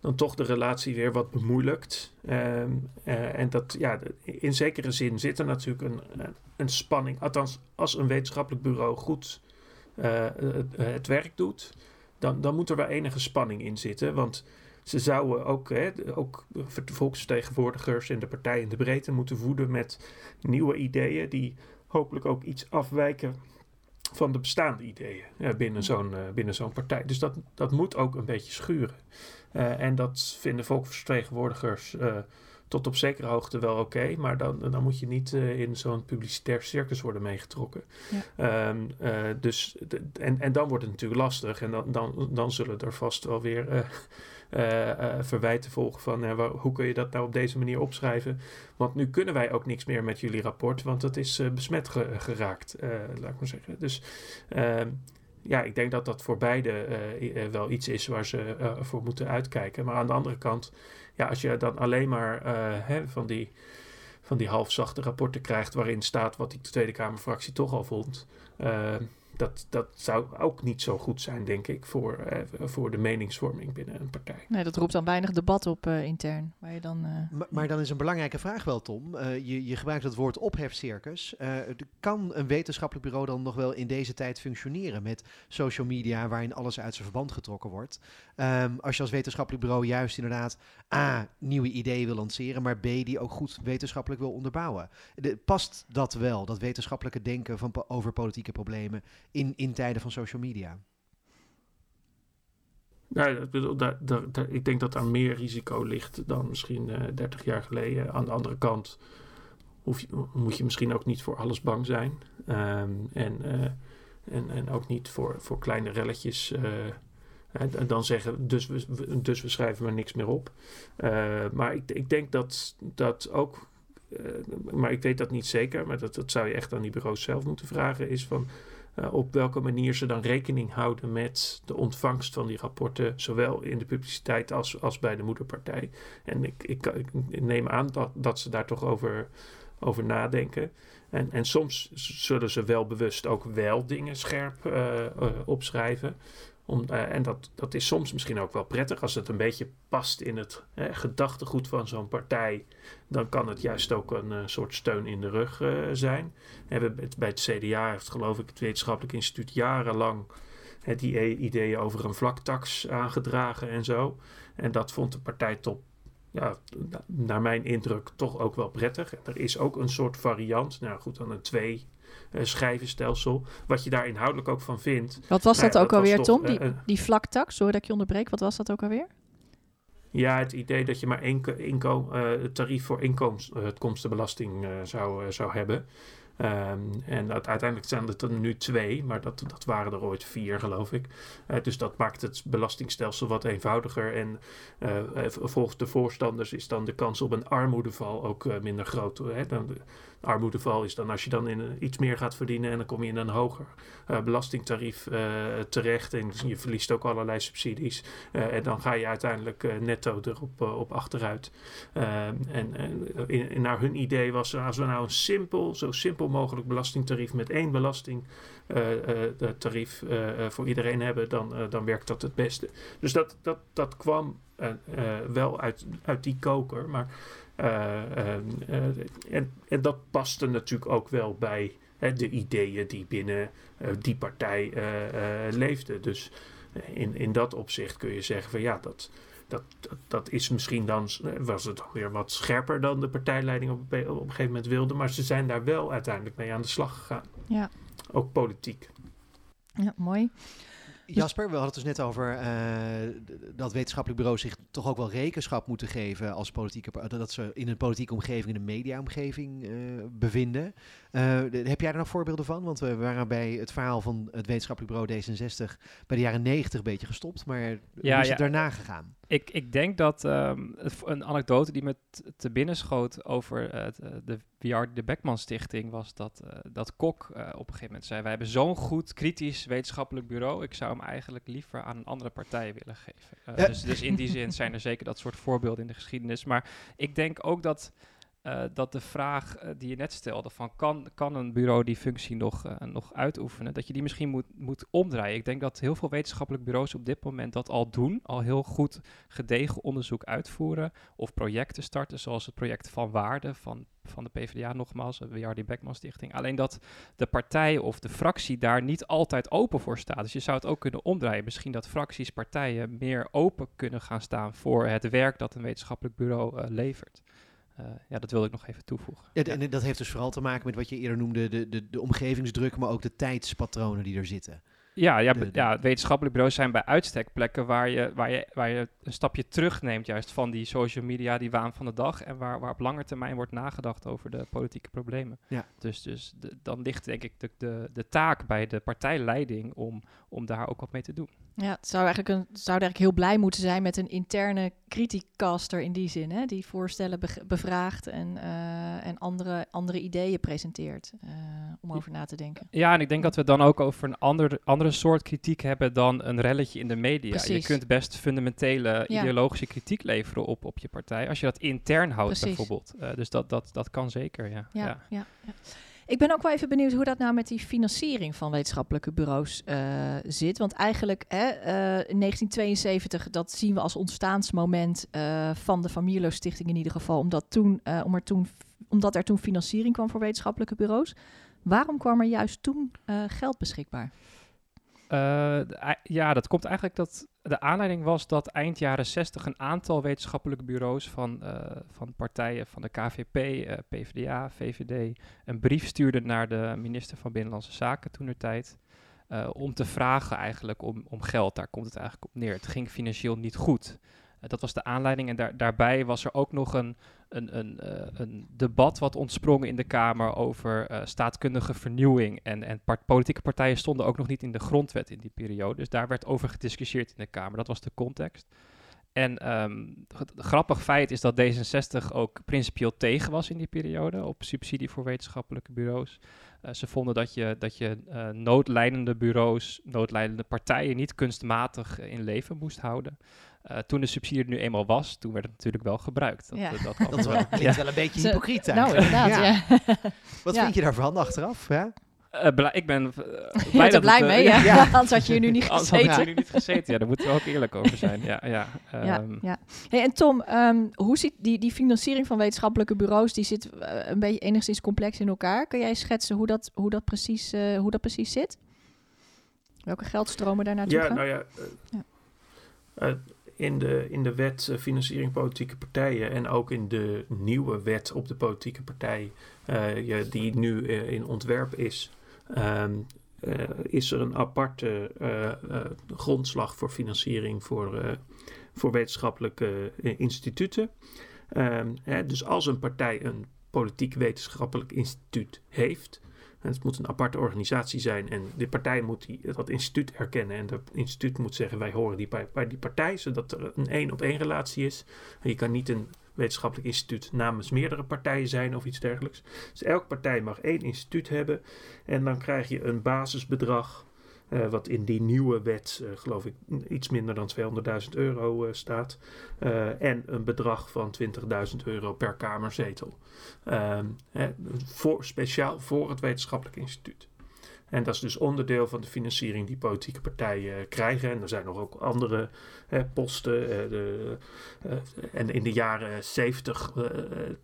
Speaker 4: dan toch de relatie weer wat bemoeilijkt. Ehm, eh, en dat, ja, in zekere zin zit er natuurlijk een, een- een spanning. Althans, als een wetenschappelijk bureau goed eh, het, het werk doet, dan, dan moet er wel enige spanning in zitten. Want ze zouden ook, hè, ook de volksvertegenwoordigers en de partij in de breedte moeten voeden met nieuwe ideeën die hopelijk ook iets afwijken van de bestaande ideeën eh, binnen zo'n eh, binnen zo'n partij. Dus dat, dat moet ook een beetje schuren. Eh, en dat vinden volksvertegenwoordigers eh, tot op zekere hoogte wel oké, maar dan, dan moet je niet eh, in zo'n publicitair circus worden meegetrokken. Ehm, eh, dus, de- en, en dan wordt het natuurlijk lastig en dan, dan, dan zullen er vast wel weer verwijten volgen van waar- hoe kun je dat nou op deze manier opschrijven. Want nu kunnen wij ook niks meer met jullie rapport, want het is besmet ge- geraakt, laat ik maar zeggen. Dus ehm, ja, ik denk dat dat voor beide eh, eh, wel iets is waar ze eh, voor moeten uitkijken. Maar aan de andere kant, ja, als je dan alleen maar hè, van, die, van die halfzachte rapporten krijgt waarin staat wat die Tweede Kamerfractie toch al vond. Dat, dat zou ook niet zo goed zijn, denk ik, voor, eh, voor de meningsvorming binnen een partij.
Speaker 2: Nee, dat roept dan weinig debat op eh, intern. Waar je dan. eh,
Speaker 1: Maar, maar dan is een belangrijke vraag wel, Tom. Eh, je, je gebruikt het woord ophefcircus. Eh, kan een wetenschappelijk bureau dan nog wel in deze tijd functioneren met social media, waarin alles uit zijn verband getrokken wordt? Ehm, als je als wetenschappelijk bureau juist inderdaad A, nieuwe ideeën wil lanceren, maar B, die ook goed wetenschappelijk wil onderbouwen. De- past dat wel, dat wetenschappelijke denken van, over politieke problemen, in, in tijden van social media?
Speaker 4: Nou, ik bedoel, ik denk dat daar meer risico ligt dan misschien eh 30 jaar geleden. Aan de andere kant hoef je, moet je misschien ook niet voor alles bang zijn. Ehm, en, eh, en, en ook niet voor, voor kleine relletjes. eh, en dan zeggen, dus we, dus we schrijven maar niks meer op. Eh, maar ik, ik denk dat dat ook. eh, maar ik weet dat niet zeker, maar dat, dat zou je echt aan die bureaus zelf moeten vragen. Is van eh, op welke manier ze dan rekening houden met de ontvangst van die rapporten, zowel in de publiciteit als, als bij de moederpartij. En ik, ik, neem aan dat, dat ze daar toch over, over nadenken. En, en soms zullen ze wel bewust ook wel dingen scherp eh, eh, opschrijven. Om, eh, en dat, dat is soms misschien ook wel prettig als het een beetje past in het gedachtegoed van zo'n partij. Dan kan het juist ook een eh, soort steun in de rug eh, zijn. Hebben bij het CDA heeft geloof ik het wetenschappelijk instituut jarenlang die ideeën over een vlaktax aangedragen en zo. En dat vond de partijtop, ja, na- naar mijn indruk, toch ook wel prettig. Er is ook een soort variant, nou goed, dan een twee eh, schijvenstelsel. Wat je daar inhoudelijk ook van vindt.
Speaker 2: wat was
Speaker 4: Nou
Speaker 2: dat ook
Speaker 4: dat was
Speaker 2: alweer,
Speaker 4: toch,
Speaker 2: Tom? Die,
Speaker 4: eh, eh,
Speaker 2: die vlaktax, sorry dat ik je onderbreek. Wat was dat ook alweer?
Speaker 4: Ja, het idee dat je maar één ko- inkom, eh, het tarief voor inkomstenbelasting zou, zou hebben. Ehm, en dat, uiteindelijk zijn het er nu twee, maar dat, dat waren er ooit vier, geloof ik. Uh, dus dat maakt het belastingstelsel wat eenvoudiger. En uh, volgens de voorstanders is dan de kans op een armoedeval ook minder groot. Hè? Dan, armoedeval is dan als je dan in iets meer gaat verdienen en dan kom je in een hoger uh, belastingtarief uh, terecht en je verliest ook allerlei subsidies uh, en dan ga je uiteindelijk netto erop op achteruit. En, naar hun idee was als we nou een simpel, zo simpel mogelijk belastingtarief met één belastingtarief voor iedereen hebben, dan, dan werkt dat het beste. Dus dat, dat, dat kwam wel uit, uit die koker, maar en, en, dat paste natuurlijk ook wel bij hè, de ideeën die binnen die partij leefden. Dus in, in dat opzicht kun je zeggen van ja, dat, dat, dat, dat, is misschien dan, was het weer wat scherper dan de partijleiding op, op een gegeven moment wilde, maar ze zijn daar wel uiteindelijk mee aan de slag gegaan.
Speaker 2: Ja.
Speaker 4: Ook politiek.
Speaker 2: Ja, mooi.
Speaker 1: Jasper, we hadden het dus net over uh, dat wetenschappelijk bureau zich toch ook wel rekenschap moeten geven als politieke dat ze in een politieke omgeving, in een mediaomgeving uh, bevinden. Uh, heb jij er nog voorbeelden van? Want we waren bij het verhaal van het wetenschappelijk bureau D66 bij de jaren 90 een beetje gestopt, maar ja, hoe is het daarna gegaan?
Speaker 3: Ik, ik denk dat um, een anekdote die me te binnen schoot over uh, de VR de Beckman Stichting was dat, uh, dat Kok uh, op een gegeven moment zei: Wij hebben zo'n goed kritisch wetenschappelijk bureau. Ik zou hem eigenlijk liever aan een andere partij willen geven. dus, dus in die zin zijn er zeker dat soort voorbeelden in de geschiedenis. Maar ik denk ook dat uh, dat de vraag uh, die je net stelde, van kan, kan een bureau die functie nog, uh, nog uitoefenen, dat je die misschien moet, moet omdraaien. Ik denk dat heel veel wetenschappelijke bureaus op dit moment dat al doen, al heel goed gedegen onderzoek uitvoeren of projecten starten, zoals het project Van Waarde van, van de PvdA nogmaals, de WRD Beckman Stichting. Alleen dat de partij of de fractie daar niet altijd open voor staat. Dus je zou het ook kunnen omdraaien. Misschien dat fracties, partijen meer open kunnen gaan staan voor het werk dat een wetenschappelijk bureau levert. Uh, ja, dat wilde ik nog even toevoegen.
Speaker 1: Ja, En dat heeft dus vooral te maken met wat je eerder noemde, de, de, de omgevingsdruk, maar ook de tijdspatronen die er zitten.
Speaker 3: Ja, ja, de, ja, wetenschappelijke bureaus zijn bij uitstek plekken waar je, waar, je, waar je een stapje terugneemt juist van die social media, die waan van de dag. En waar, waar op lange termijn wordt nagedacht over de politieke problemen.
Speaker 1: Ja.
Speaker 3: Dus, dus de, dan ligt denk ik de, de, de taak bij de partijleiding om, om daar ook wat mee te doen.
Speaker 2: Ja, het zou eigenlijk, een, zou eigenlijk heel blij moeten zijn met een interne criticaster in die zin. Hè? Die voorstellen bevraagt en, uh, en andere, andere ideeën presenteert. Uh, om over na te denken.
Speaker 3: Ja, en ik denk dat we dan ook over een ander, andere soort kritiek hebben dan een relletje in de media.
Speaker 2: Precies.
Speaker 3: Je kunt best fundamentele ja. ideologische kritiek leveren op, op je partij. Als je dat intern houdt
Speaker 2: Precies.
Speaker 3: bijvoorbeeld. Uh, dus dat, dat, dat kan zeker, ja.
Speaker 2: ja, ja. Ik ben ook wel even benieuwd hoe dat nou met die financiering van wetenschappelijke bureaus uh, zit. Want eigenlijk hè, uh, in 1972, dat zien we als ontstaansmoment uh, van de Mierlo Stichting in ieder geval. Omdat, toen, om er toen, omdat er toen financiering kwam voor wetenschappelijke bureaus. Waarom kwam er juist toen geld beschikbaar?
Speaker 3: Ja, dat komt eigenlijk dat de aanleiding was dat eind jaren 60 een aantal wetenschappelijke bureaus van, uh, van partijen van de KVP, uh, PvdA, VVD een brief stuurden naar de minister van Binnenlandse Zaken toen tijd. om te vragen eigenlijk om, om geld. Daar komt het eigenlijk op neer. Het ging financieel niet goed. Dat was de aanleiding. En daar, daarbij was er ook nog een, een, een, uh, een debat wat ontsprongen in de Kamer over uh, staatkundige vernieuwing. En, en part politieke partijen stonden ook nog niet in de grondwet in die periode. Dus daar werd over gediscussieerd in de Kamer. Dat was de context. En het grappig feit is dat D66 ook principieel tegen was in die periode op subsidie voor wetenschappelijke bureaus. Uh, ze vonden dat je, dat je uh, bureaus, noodlijdende partijen niet kunstmatig in leven moest houden. Uh, toen de subsidie er nu eenmaal was, toen werd het natuurlijk wel gebruikt. Dat,
Speaker 2: ja.
Speaker 3: dat, [LAUGHS]
Speaker 1: dat, dat wel, klinkt ja. wel een beetje hypocriet
Speaker 2: Nou, inderdaad, ja. ja. [LAUGHS]
Speaker 1: Wat vind je daarvan achteraf? Ja?
Speaker 3: Uh, blij, ik ben uh,
Speaker 2: blij, dat er blij het, mee, [LAUGHS] ja. ja. Anders had je hier nu niet gezeten.
Speaker 3: Anders had je nu niet gezeten, ja. Daar moeten we ook eerlijk over zijn. Ja, ja, um.
Speaker 2: ja, ja. Hey, en Tom, um, hoe ziet die, die financiering van wetenschappelijke bureaus, die zit uh, een beetje enigszins complex in elkaar. Kun jij schetsen hoe dat, hoe dat, precies, hoe dat precies zit? Welke geldstromen daar naartoe
Speaker 4: ja,
Speaker 2: gaan?
Speaker 4: Nou ja, ja. In de, in de wet uh, financiering politieke partijen en ook in de nieuwe wet op de politieke partij, ja, die nu uh, in ontwerp is, um, is er een aparte grondslag voor financiering voor, voor wetenschappelijke instituten. Um, hè, dus als een partij een politiek wetenschappelijk instituut heeft, het moet een aparte organisatie zijn en de partij moet die, dat instituut erkennen. En dat instituut moet zeggen, wij horen die bij, bij die partij, zodat er een één-op-één relatie is. Je kan niet een wetenschappelijk instituut namens meerdere partijen zijn of iets dergelijks. Dus elke partij mag één instituut hebben en dan krijg je een basisbedrag uh, wat in die nieuwe wet, uh, geloof ik, iets minder dan 200.000 euro uh, staat. en een bedrag van 20.000 euro per kamerzetel. Ehm, voor, speciaal voor het wetenschappelijk instituut. En dat is dus onderdeel van de financiering die politieke partijen krijgen. En er zijn nog ook andere posten. de, en in de jaren 70,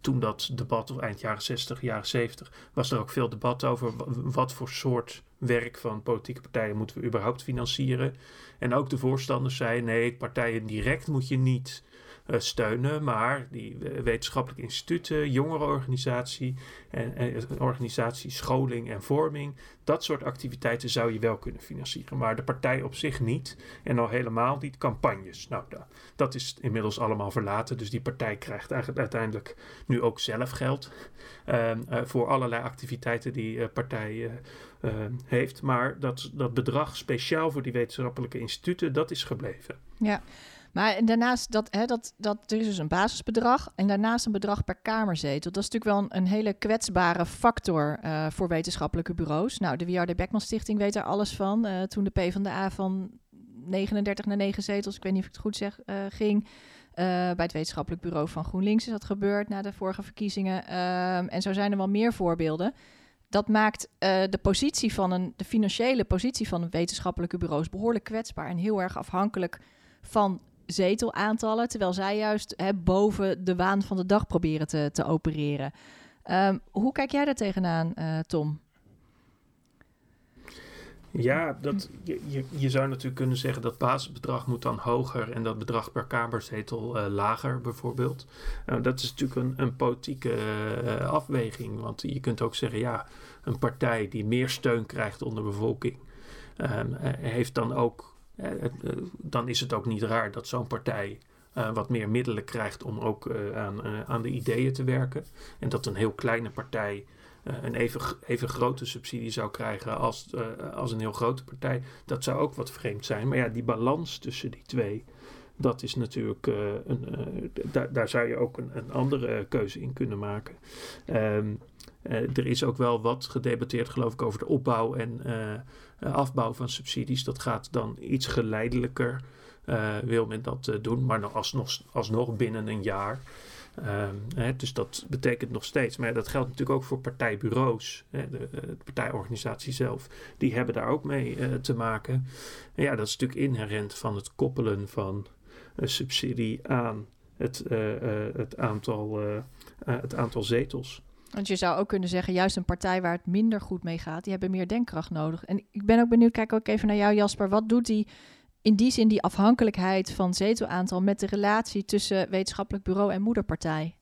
Speaker 4: toen dat debat, of eind jaren 60, jaren 70, was er ook veel debat over wat voor soort werk van politieke partijen moeten we überhaupt financieren. En ook de voorstanders zeiden: nee, partijen direct moet je niet uh, steunen, maar die uh, wetenschappelijke instituten, jongerenorganisatie en, en organisatie scholing en vorming, dat soort activiteiten zou je wel kunnen financieren, maar de partij op zich niet en al helemaal niet campagnes. Nou, da, dat is inmiddels allemaal verlaten, dus die partij krijgt uiteindelijk nu ook zelf geld uh, voor allerlei activiteiten die partij heeft, maar dat, dat bedrag speciaal voor die wetenschappelijke instituten, dat is gebleven.
Speaker 2: Ja. Maar daarnaast, dat, hè, dat, dat, er is dus een basisbedrag en daarnaast een bedrag per kamerzetel. Dat is natuurlijk wel een, hele kwetsbare factor uh, voor wetenschappelijke bureaus. Nou, de W.R.D. Beckman Stichting weet er alles van. Uh, toen de PvdA van 39 naar 9 zetels, ik weet niet of ik het goed zeg, ging... bij het wetenschappelijk bureau van GroenLinks is dat gebeurd na de vorige verkiezingen. Ehm, en zo zijn er wel meer voorbeelden. Dat maakt de positie van een, de financiële positie van wetenschappelijke bureaus behoorlijk kwetsbaar en heel erg afhankelijk van zetelaantallen, terwijl zij juist hè, boven de waan van de dag proberen te, te opereren. Um, hoe kijk jij daar tegenaan, uh, Tom?
Speaker 4: Ja, dat, je, je, zou natuurlijk kunnen zeggen dat basisbedrag moet dan hoger en dat bedrag per kamerzetel uh, lager bijvoorbeeld. Uh, dat is natuurlijk een, een politieke uh, afweging, want je kunt ook zeggen, ja, een partij die meer steun krijgt onder de bevolking, ehm, heeft dan ook eh, eh, dan is het ook niet raar dat zo'n partij wat meer middelen krijgt om ook aan, aan de ideeën te werken. En dat een heel kleine partij een even, even grote subsidie zou krijgen als, als een heel grote partij. Dat zou ook wat vreemd zijn. Maar ja, die balans tussen die twee, dat is natuurlijk, een, daar, zou je ook een, een andere keuze in kunnen maken. Um, er is ook wel wat gedebatteerd, geloof ik, over de opbouw en afbouw van subsidies. Dat gaat dan iets geleidelijker, wil men dat doen, maar nog alsnog, alsnog binnen een jaar. Hè, dus dat betekent nog steeds. Maar dat geldt natuurlijk ook voor partijbureaus, hè, de, de, partijorganisatie zelf. Die hebben daar ook mee te maken. En ja, dat is natuurlijk inherent van het koppelen van een subsidie aan het, het, aantal, het aantal zetels.
Speaker 2: Want je zou ook kunnen zeggen, juist een partij waar het minder goed mee gaat, die hebben meer denkkracht nodig. En ik ben ook benieuwd, kijk ook even naar jou Jasper, wat doet die in die zin die afhankelijkheid van zetelaantal met de relatie tussen wetenschappelijk bureau en moederpartij?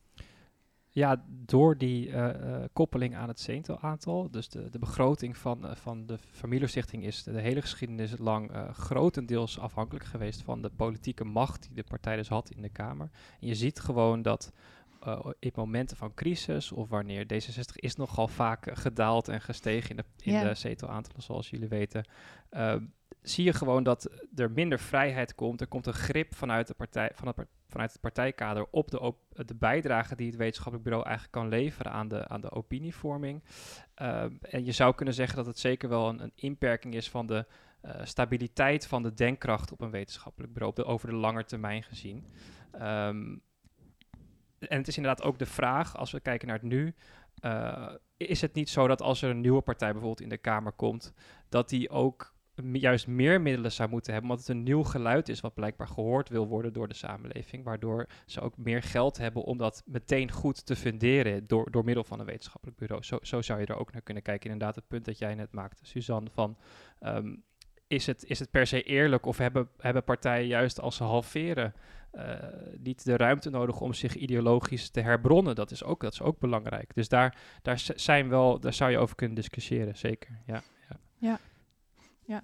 Speaker 3: Ja, door die uh, uh, koppeling aan het zetelaantal, dus de, de begroting van, uh, van de familiestichting is de hele geschiedenis lang grotendeels afhankelijk geweest van de politieke macht die de partij dus had in de Kamer. En je ziet gewoon dat uh, in momenten van crisis of wanneer D66 is nogal vaak gedaald en gestegen in de, in yeah. de zetelaantallen, zoals jullie weten, uh, zie je gewoon dat er minder vrijheid komt. Er komt een grip vanuit, de partij, het, vanuit het partijkader op de, de bijdrage die het wetenschappelijk bureau eigenlijk kan leveren aan de, aan de opinievorming. Uh, en je zou kunnen zeggen dat het zeker wel een, een inperking is van de stabiliteit van de denkkracht op een wetenschappelijk bureau, over de lange termijn gezien. Um, en het is inderdaad ook de vraag, als we kijken naar het nu, uh, is het niet zo dat als er een nieuwe partij bijvoorbeeld in de Kamer komt, dat die ook juist meer middelen zou moeten hebben, omdat het een nieuw geluid is wat blijkbaar gehoord wil worden door de samenleving, waardoor ze ook meer geld hebben om dat meteen goed te funderen door, door middel van een wetenschappelijk bureau. Zo, zo zou je er ook naar kunnen kijken. Inderdaad, het punt dat jij net maakte, Suzanne, van um, is, het, is het per se eerlijk of hebben, hebben partijen juist als ze halveren uh, niet de ruimte nodig om zich ideologisch te herbronnen. Dat is ook, dat is ook belangrijk. Dus daar, daar, zijn wel, daar zou je over kunnen discussiëren, zeker. Ja,
Speaker 2: ja. ja. Ja.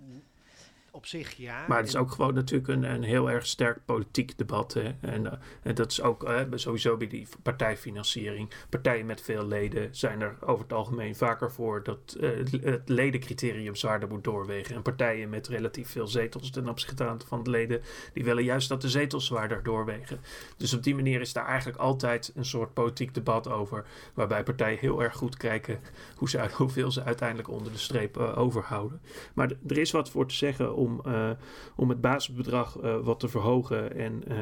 Speaker 1: Op zich ja.
Speaker 4: Maar het is ook gewoon natuurlijk een, een heel erg sterk politiek debat. Hè? En, eh, en dat is ook eh, sowieso bij die partijfinanciering. Partijen met veel leden zijn er over het algemeen vaker voor dat eh, het- ledencriterium zwaarder moet doorwegen. En partijen met relatief veel zetels ten opzichte van de leden, die willen juist dat de zetels zwaarder doorwegen. Dus op die manier is daar eigenlijk altijd een soort politiek debat over. Waarbij partijen heel erg goed kijken hoe ze, [LAUGHS] hoeveel ze uiteindelijk onder de streep overhouden. Maar er is wat voor te zeggen om, eh, om het basisbedrag eh, wat te verhogen en eh,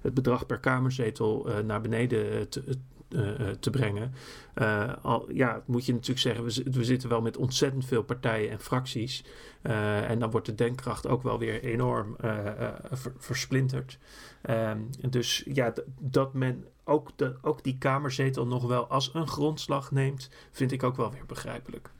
Speaker 4: het bedrag per kamerzetel naar beneden te, te brengen. Al, ja, moet je natuurlijk zeggen, we, we zitten wel met ontzettend veel partijen en fracties. En dan wordt de denkkracht ook wel weer enorm ver- versplinterd. Ehm, dus ja, dat men ook, de, ook die kamerzetel nog wel als een grondslag neemt, vind ik ook wel weer begrijpelijk.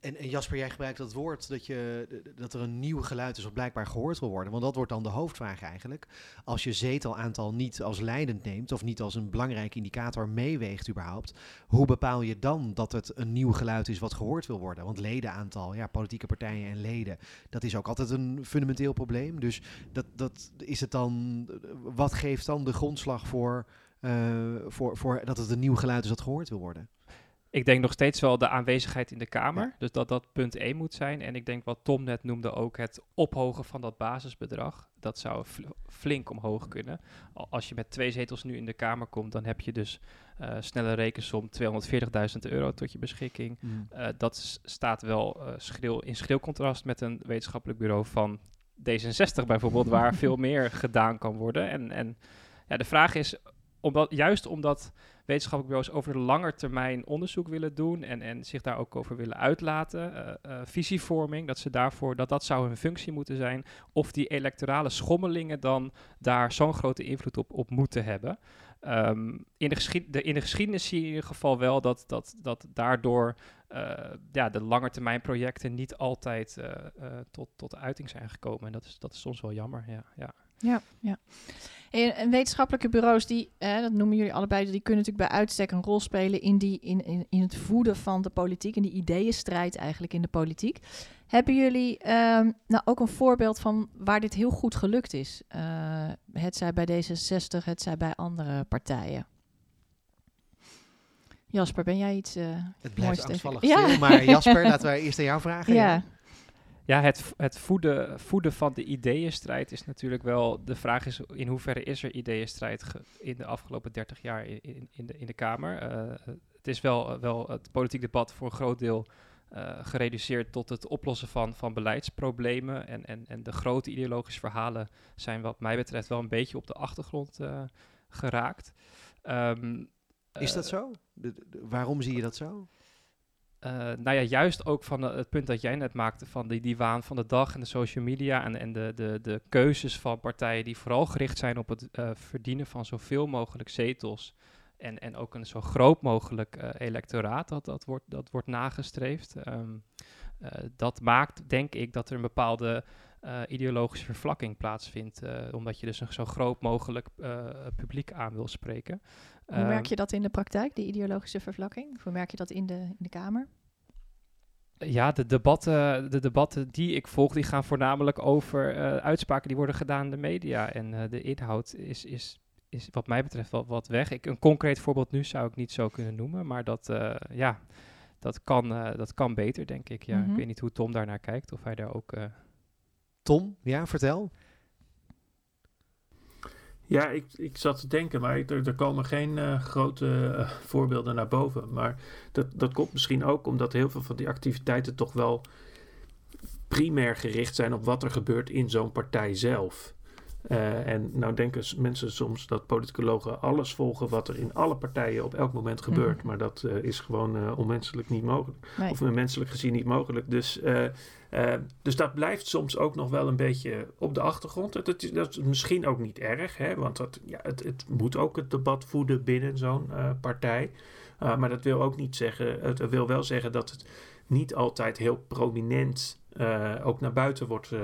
Speaker 1: En, en Jasper, jij gebruikt dat woord dat, je, dat er een nieuw geluid is wat blijkbaar gehoord wil worden. Want dat wordt dan de hoofdvraag eigenlijk. Als je zetelaantal niet als leidend neemt of niet als een belangrijke indicator meeweegt überhaupt. Hoe bepaal je dan dat het een nieuw geluid is wat gehoord wil worden? Want ledenaantal, ja, politieke partijen en leden, dat is ook altijd een fundamenteel probleem. Dus dat, dat is het dan, wat geeft dan de grondslag voor, eh, voor, voor dat het een nieuw geluid is dat gehoord wil worden?
Speaker 3: Ik denk nog steeds wel de aanwezigheid in de Kamer.
Speaker 1: Ja.
Speaker 3: Dus dat dat punt 1 moet zijn. En ik denk wat Tom net noemde ook het ophogen van dat basisbedrag. Dat zou fl- flink omhoog kunnen. Al- Als je met twee zetels nu in de Kamer komt, dan heb je dus eh snelle rekensom 240.000 euro tot je beschikking. Eh, dat staat wel eh, schril, in schril contrast met een wetenschappelijk bureau van D66 bijvoorbeeld, waar [LAUGHS] veel meer gedaan kan worden. En, en ja, de vraag is, omdat, juist omdat wetenschappelijke bureaus over de lange termijn onderzoek willen doen en, en zich daar ook over willen uitlaten, eh, eh, visievorming, dat ze daarvoor, dat dat zou hun functie moeten zijn, of die electorale schommelingen dan daar zo'n grote invloed op, op moeten hebben. Ehm, in, de de, in de geschiedenis zie je in ieder geval wel dat, dat, dat daardoor eh, ja, de langetermijnprojecten niet altijd tot, tot uiting zijn gekomen. En dat is, dat is soms wel jammer. Ja, ja.
Speaker 2: Ja, ja. En, en wetenschappelijke bureaus, die, eh, dat noemen jullie allebei, die kunnen natuurlijk bij uitstek een rol spelen in, die, in, in, in het voeden van de politiek, in die ideeënstrijd eigenlijk in de politiek. Hebben jullie ehm, nou ook een voorbeeld van waar dit heel goed gelukt is? Eh, het zij bij D66, het zij bij andere partijen. Jasper, ben jij iets... eh,
Speaker 1: Het blijft angstvallig
Speaker 2: Ja.
Speaker 1: stil, maar Jasper, laten wij eerst aan jou vragen. [LAUGHS]
Speaker 2: ja.
Speaker 3: Ja, het, v- het voeden, voeden van de ideeënstrijd is natuurlijk wel... De vraag is in hoeverre is er ideeënstrijd ge- in de afgelopen 30 jaar in, in, in, de, in de Kamer. Eh, het is wel, wel het politiek debat voor een groot deel eh, gereduceerd tot het oplossen van, van beleidsproblemen. En, en, en de grote ideologische verhalen zijn wat mij betreft wel een beetje op de achtergrond eh, geraakt. Ehm,
Speaker 1: Is dat
Speaker 3: eh,
Speaker 1: zo? De- de- waarom zie je dat zo?
Speaker 3: Eh, nou ja, juist ook van eh, het punt dat jij net maakte van die, die waan van de dag en de social media en, en de, de, de keuzes van partijen die vooral gericht zijn op het eh, verdienen van zoveel mogelijk zetels en, en ook een zo groot mogelijk electoraat dat, dat, wordt, dat wordt nagestreefd. Ehm, eh, dat maakt, denk ik, dat er een bepaalde ideologische vervlakking plaatsvindt, omdat je dus een zo groot mogelijk publiek aan wil spreken.
Speaker 2: Hoe merk
Speaker 3: Ehm,
Speaker 2: je dat in de praktijk, die ideologische vervlakking? Hoe merk je dat in de, in de Kamer?
Speaker 3: Ja, de debatten, de debatten die ik volg, die gaan voornamelijk over eh, uitspraken die worden gedaan in de media. En eh, de inhoud is, is, is wat mij betreft wel wat weg. Ik, een concreet voorbeeld nu zou ik niet zo kunnen noemen, maar dat, eh, ja, dat, kan, eh, dat kan beter, denk ik. Ja.
Speaker 2: Mhm.
Speaker 3: Ik weet niet hoe Tom daarnaar kijkt, of hij daar ook... eh,
Speaker 1: Tom, ja, vertel.
Speaker 4: Ja, ik, ik zat te denken, maar er, er komen geen eh, grote eh, voorbeelden naar boven. Maar dat, dat komt misschien ook omdat heel veel van die activiteiten toch wel primair gericht zijn op wat er gebeurt in zo'n partij zelf. Eh, en nou denken mensen soms dat politicologen alles volgen wat er in alle partijen op elk moment gebeurt.
Speaker 2: Mhm.
Speaker 4: Maar dat is gewoon onmenselijk niet mogelijk.
Speaker 2: Nee.
Speaker 4: Of menselijk gezien niet mogelijk. Dus, eh, eh, dus dat blijft soms ook nog wel een beetje op de achtergrond. Dat, dat, is, misschien ook niet erg, hè? want dat, ja, het, het moet ook het debat voeden binnen zo'n eh, partij. Uh, maar dat wil ook niet zeggen, het wil wel zeggen dat het niet altijd heel prominent uh, ook naar buiten wordt uh,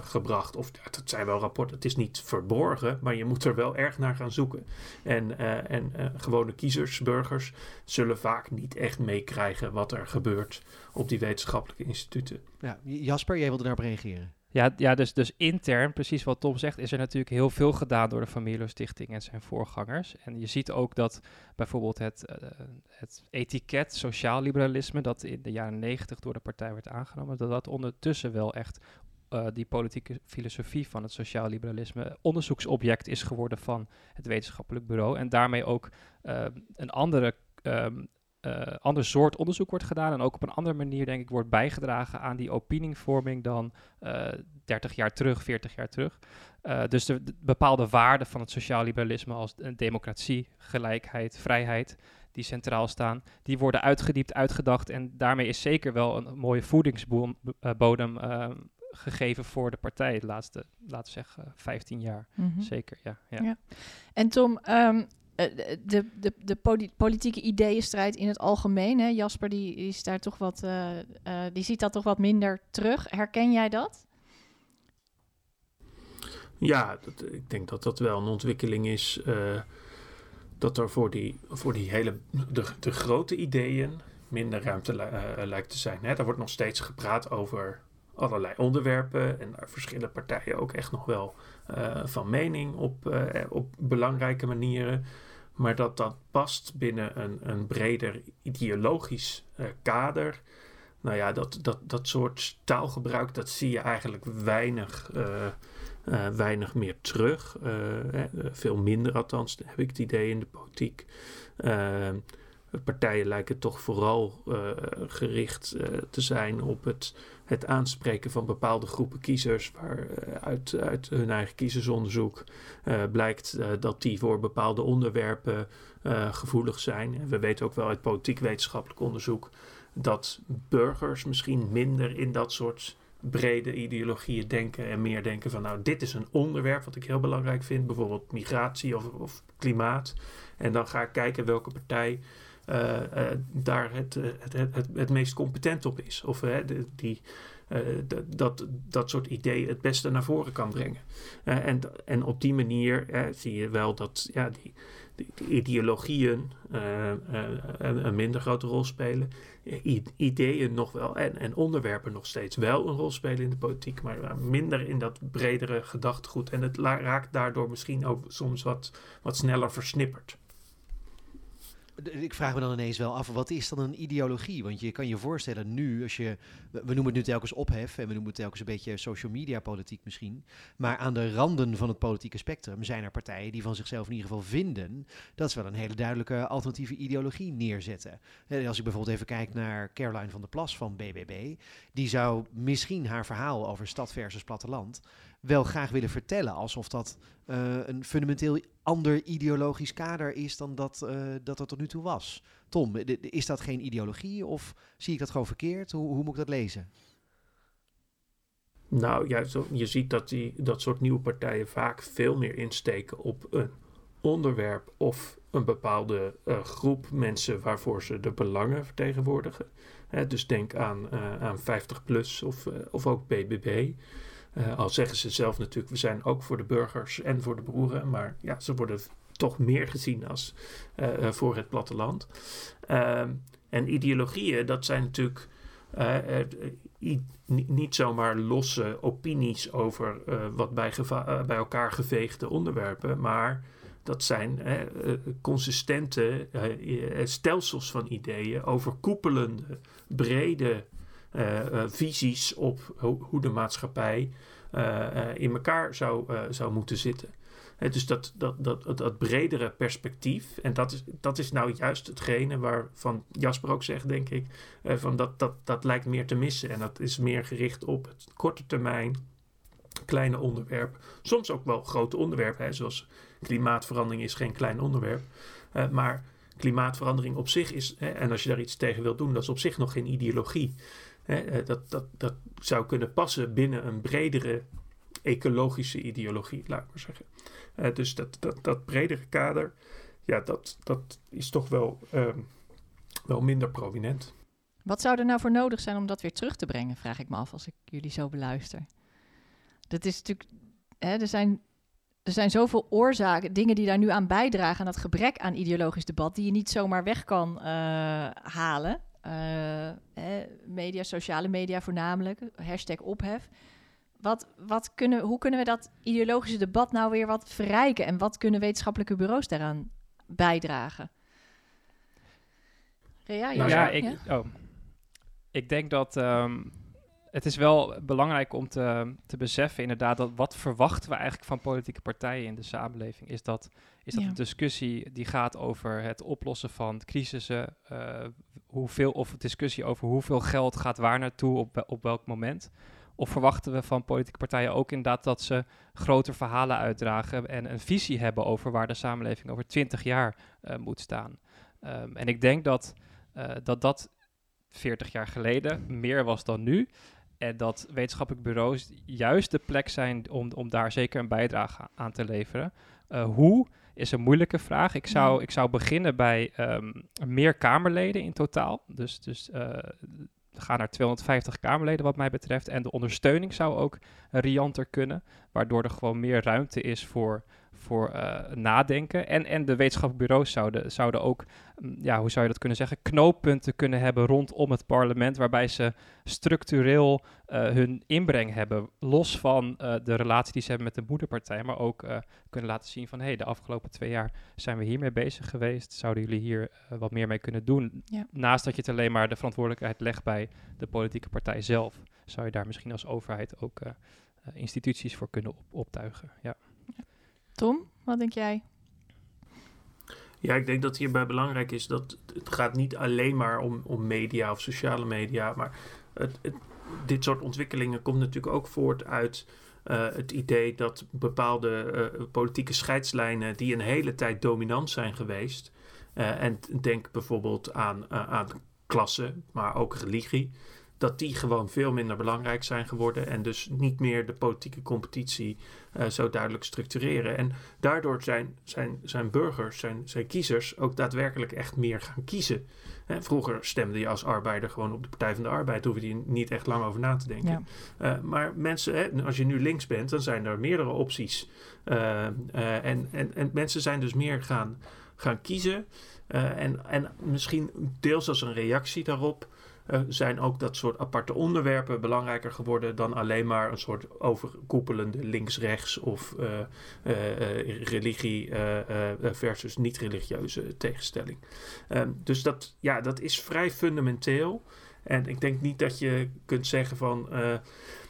Speaker 4: gebracht. Of dat zijn wel rapporten, het is niet verborgen, maar je moet er wel erg naar gaan zoeken. En, en gewone kiezers, burgers, zullen vaak niet echt meekrijgen wat er gebeurt op die wetenschappelijke instituten.
Speaker 1: Ja, Jasper, jij wilde daarop reageren.
Speaker 3: Ja, ja dus, dus intern, precies wat Tom zegt, is er natuurlijk heel veel gedaan door de Familio Stichting en zijn voorgangers. En je ziet ook dat bijvoorbeeld het, uh, het etiket sociaal liberalisme, dat in de jaren negentig door de partij werd aangenomen, dat dat ondertussen wel echt uh, die politieke filosofie van het sociaal liberalisme onderzoeksobject is geworden van het wetenschappelijk bureau. En daarmee ook uh, een andere um, uh, ander soort onderzoek wordt gedaan en ook op een andere manier, denk ik, wordt bijgedragen aan die opinievorming dan uh, 30 jaar terug, 40 jaar terug. Uh, dus de, de, bepaalde waarden van het sociaal liberalisme als democratie, gelijkheid, vrijheid, die centraal staan, die worden uitgediept, uitgedacht en daarmee is zeker wel een mooie voedingsbodem gegeven voor de partij de laatste, laten we zeggen, 15 jaar. Mm -hmm. Zeker, ja, ja.
Speaker 2: ja. En Tom, um, de, de, de politieke ideeënstrijd in het algemeen, hè? Jasper, die, is daar toch wat, uh, uh, die ziet dat toch wat minder terug. Herken jij dat?
Speaker 4: Ja, ik denk dat dat wel een ontwikkeling is. Dat er voor die, voor die hele de, de grote ideeën minder ruimte lijkt te zijn. Hè? Daar wordt nog steeds gepraat over allerlei onderwerpen. En daar verschillen partijen ook echt nog wel van mening op, op belangrijke manieren. Maar dat dat past binnen een, een breder ideologisch uh, kader. Nou ja, dat, dat, dat soort taalgebruik, dat zie je eigenlijk weinig, weinig meer terug. veel minder althans, heb ik het idee in de politiek. Partijen lijken toch vooral gericht te zijn op het het aanspreken van bepaalde groepen kiezers, waar uh, uit, uit hun eigen kiezersonderzoek blijkt dat die voor bepaalde onderwerpen gevoelig zijn. En we weten ook wel uit politiek-wetenschappelijk onderzoek dat burgers misschien minder in dat soort brede ideologieën denken en meer denken van nou dit is een onderwerp wat ik heel belangrijk vind, bijvoorbeeld migratie of, of klimaat. En dan ga ik kijken welke partij daar het, het, het, het, meest competent op is. Of de, die, dat, dat soort ideeën het beste naar voren kan brengen. en, en op die manier zie je wel dat ja, die, die ideologieën een, een, minder grote rol spelen. ideeën nog wel en, en onderwerpen nog steeds wel een rol spelen in de politiek, maar minder in dat bredere gedachtegoed. En het raakt daardoor misschien ook soms wat, wat sneller versnipperd
Speaker 1: ik vraag me dan ineens wel af, wat is dan een ideologie? Want je kan je voorstellen nu, als je, we noemen het nu telkens ophef en we noemen het telkens een beetje social media politiek misschien, maar aan de randen van het politieke spectrum zijn er partijen die van zichzelf in ieder geval vinden dat ze wel een hele duidelijke alternatieve ideologie neerzetten. Als ik bijvoorbeeld even kijk naar Caroline van der Plas van BBB, die zou misschien haar verhaal over stad versus platteland wel graag willen vertellen. Alsof dat uh, een fundamenteel ander ideologisch kader is dan dat, uh, dat er tot nu toe was. Tom, is dat geen ideologie of zie ik dat gewoon verkeerd? Hoe, hoe moet ik dat lezen?
Speaker 4: Nou zo, je ziet dat die, dat soort nieuwe partijen vaak veel meer insteken op een onderwerp of een bepaalde uh, groep mensen waarvoor ze de belangen vertegenwoordigen. Hè, dus denk aan, aan 50 plus of, of ook BBB. Uh, al zeggen ze zelf natuurlijk, we zijn ook voor de burgers en voor de boeren. Maar ja, ze worden toch meer gezien als uh, voor het platteland. Uh, en ideologieën, dat zijn natuurlijk niet zomaar losse opinies over wat bij, bij, elkaar geveegde onderwerpen. Maar dat zijn consistente stelsels van ideeën, overkoepelende, brede visies op hoe de maatschappij uh, in elkaar zou, zou moeten zitten. dus dat, dat, dat, dat, bredere perspectief, en dat is, dat is nou juist hetgene waarvan Jasper ook zegt, denk ik, van dat, dat, dat lijkt meer te missen. En dat is meer gericht op het korte termijn, kleine onderwerp. Soms ook wel grote onderwerpen, hè, zoals klimaatverandering is geen klein onderwerp. maar klimaatverandering op zich is, hè, en als je daar iets tegen wilt doen, dat is op zich nog geen ideologie. Hè, dat, dat, dat zou kunnen passen binnen een bredere ecologische ideologie, laat ik maar zeggen. Uh, dus dat, dat, bredere kader, ja, dat, dat is toch wel, um, wel minder prominent.
Speaker 2: Wat zou er nou voor nodig zijn om dat weer terug te brengen, vraag ik me af als ik jullie zo beluister. Dat is natuurlijk, hè, er zijn er zijn zoveel oorzaken, dingen die daar nu aan bijdragen aan dat gebrek aan ideologisch debat, die je niet zomaar weg kan uh, halen. Uh, media, sociale media voornamelijk, hashtag ophef. wat, wat kunnen, hoe kunnen we dat ideologische debat nou weer wat verrijken? En wat kunnen wetenschappelijke bureaus daaraan bijdragen?
Speaker 3: Ja, nou, ja, ik, Oh. ik denk dat ehm, het is wel belangrijk om te, te beseffen inderdaad dat wat verwachten we eigenlijk van politieke partijen in de samenleving is dat, is dat een discussie die gaat over het oplossen van crisissen, uh, hoeveel, of een discussie over hoeveel geld gaat waar naartoe op, op welk moment. Of verwachten we van politieke partijen ook inderdaad dat ze groter verhalen uitdragen en een visie hebben over waar de samenleving over twintig jaar uh, moet staan. Um, en ik denk dat, uh, dat dat 40 jaar geleden meer was dan nu. En dat wetenschappelijke bureaus juist de plek zijn om, om daar zeker een bijdrage aan te leveren. Uh, hoe is een moeilijke vraag. Ik zou, ik zou beginnen bij um, meer Kamerleden in totaal. Dus, dus uh, gaan naar 250 Kamerleden wat mij betreft. En de ondersteuning zou ook rianter kunnen. Waardoor er gewoon meer ruimte is voor voor uh, nadenken. En, en de wetenschappelijke bureaus zouden, zouden ook, mm, ja, hoe zou je dat kunnen zeggen, knooppunten kunnen hebben rondom het parlement, waarbij ze structureel uh, hun inbreng hebben, los van uh, de relatie die ze hebben met de moederpartij, maar ook kunnen laten zien van, hé, hey, de afgelopen twee jaar zijn we hiermee bezig geweest, zouden jullie hier wat meer mee kunnen doen? Ja. Naast dat je het alleen maar de verantwoordelijkheid legt bij de politieke partij zelf, zou je daar misschien als overheid ook instituties voor kunnen op optuigen, ja.
Speaker 2: Tom, wat denk jij?
Speaker 4: Ja, ik denk dat hierbij belangrijk is dat het gaat niet alleen maar om, om media of sociale media, maar het, dit soort ontwikkelingen komt natuurlijk ook voort uit uh, het idee dat bepaalde uh, politieke scheidslijnen die een hele tijd dominant zijn geweest, uh, en denk bijvoorbeeld aan, aan klasse, maar ook religie, dat die gewoon veel minder belangrijk zijn geworden en dus niet meer de politieke competitie uh, zo duidelijk structureren. En daardoor zijn, zijn, zijn burgers, zijn, zijn kiezers ook daadwerkelijk echt meer gaan kiezen. Hè, vroeger stemde je als arbeider gewoon op de Partij van de Arbeid, hoefde je niet echt lang over na te denken. Ja. Uh, maar mensen, hè, als je nu links bent, dan zijn er meerdere opties. Uh, en, en, en mensen zijn dus meer gaan, gaan kiezen. en, en misschien deels als een reactie daarop uh, zijn ook dat soort aparte onderwerpen belangrijker geworden dan alleen maar een soort overkoepelende links-rechts of uh, uh, religie versus niet-religieuze tegenstelling. Um, dus dat, ja, dat is vrij fundamenteel. En ik denk niet dat je kunt zeggen van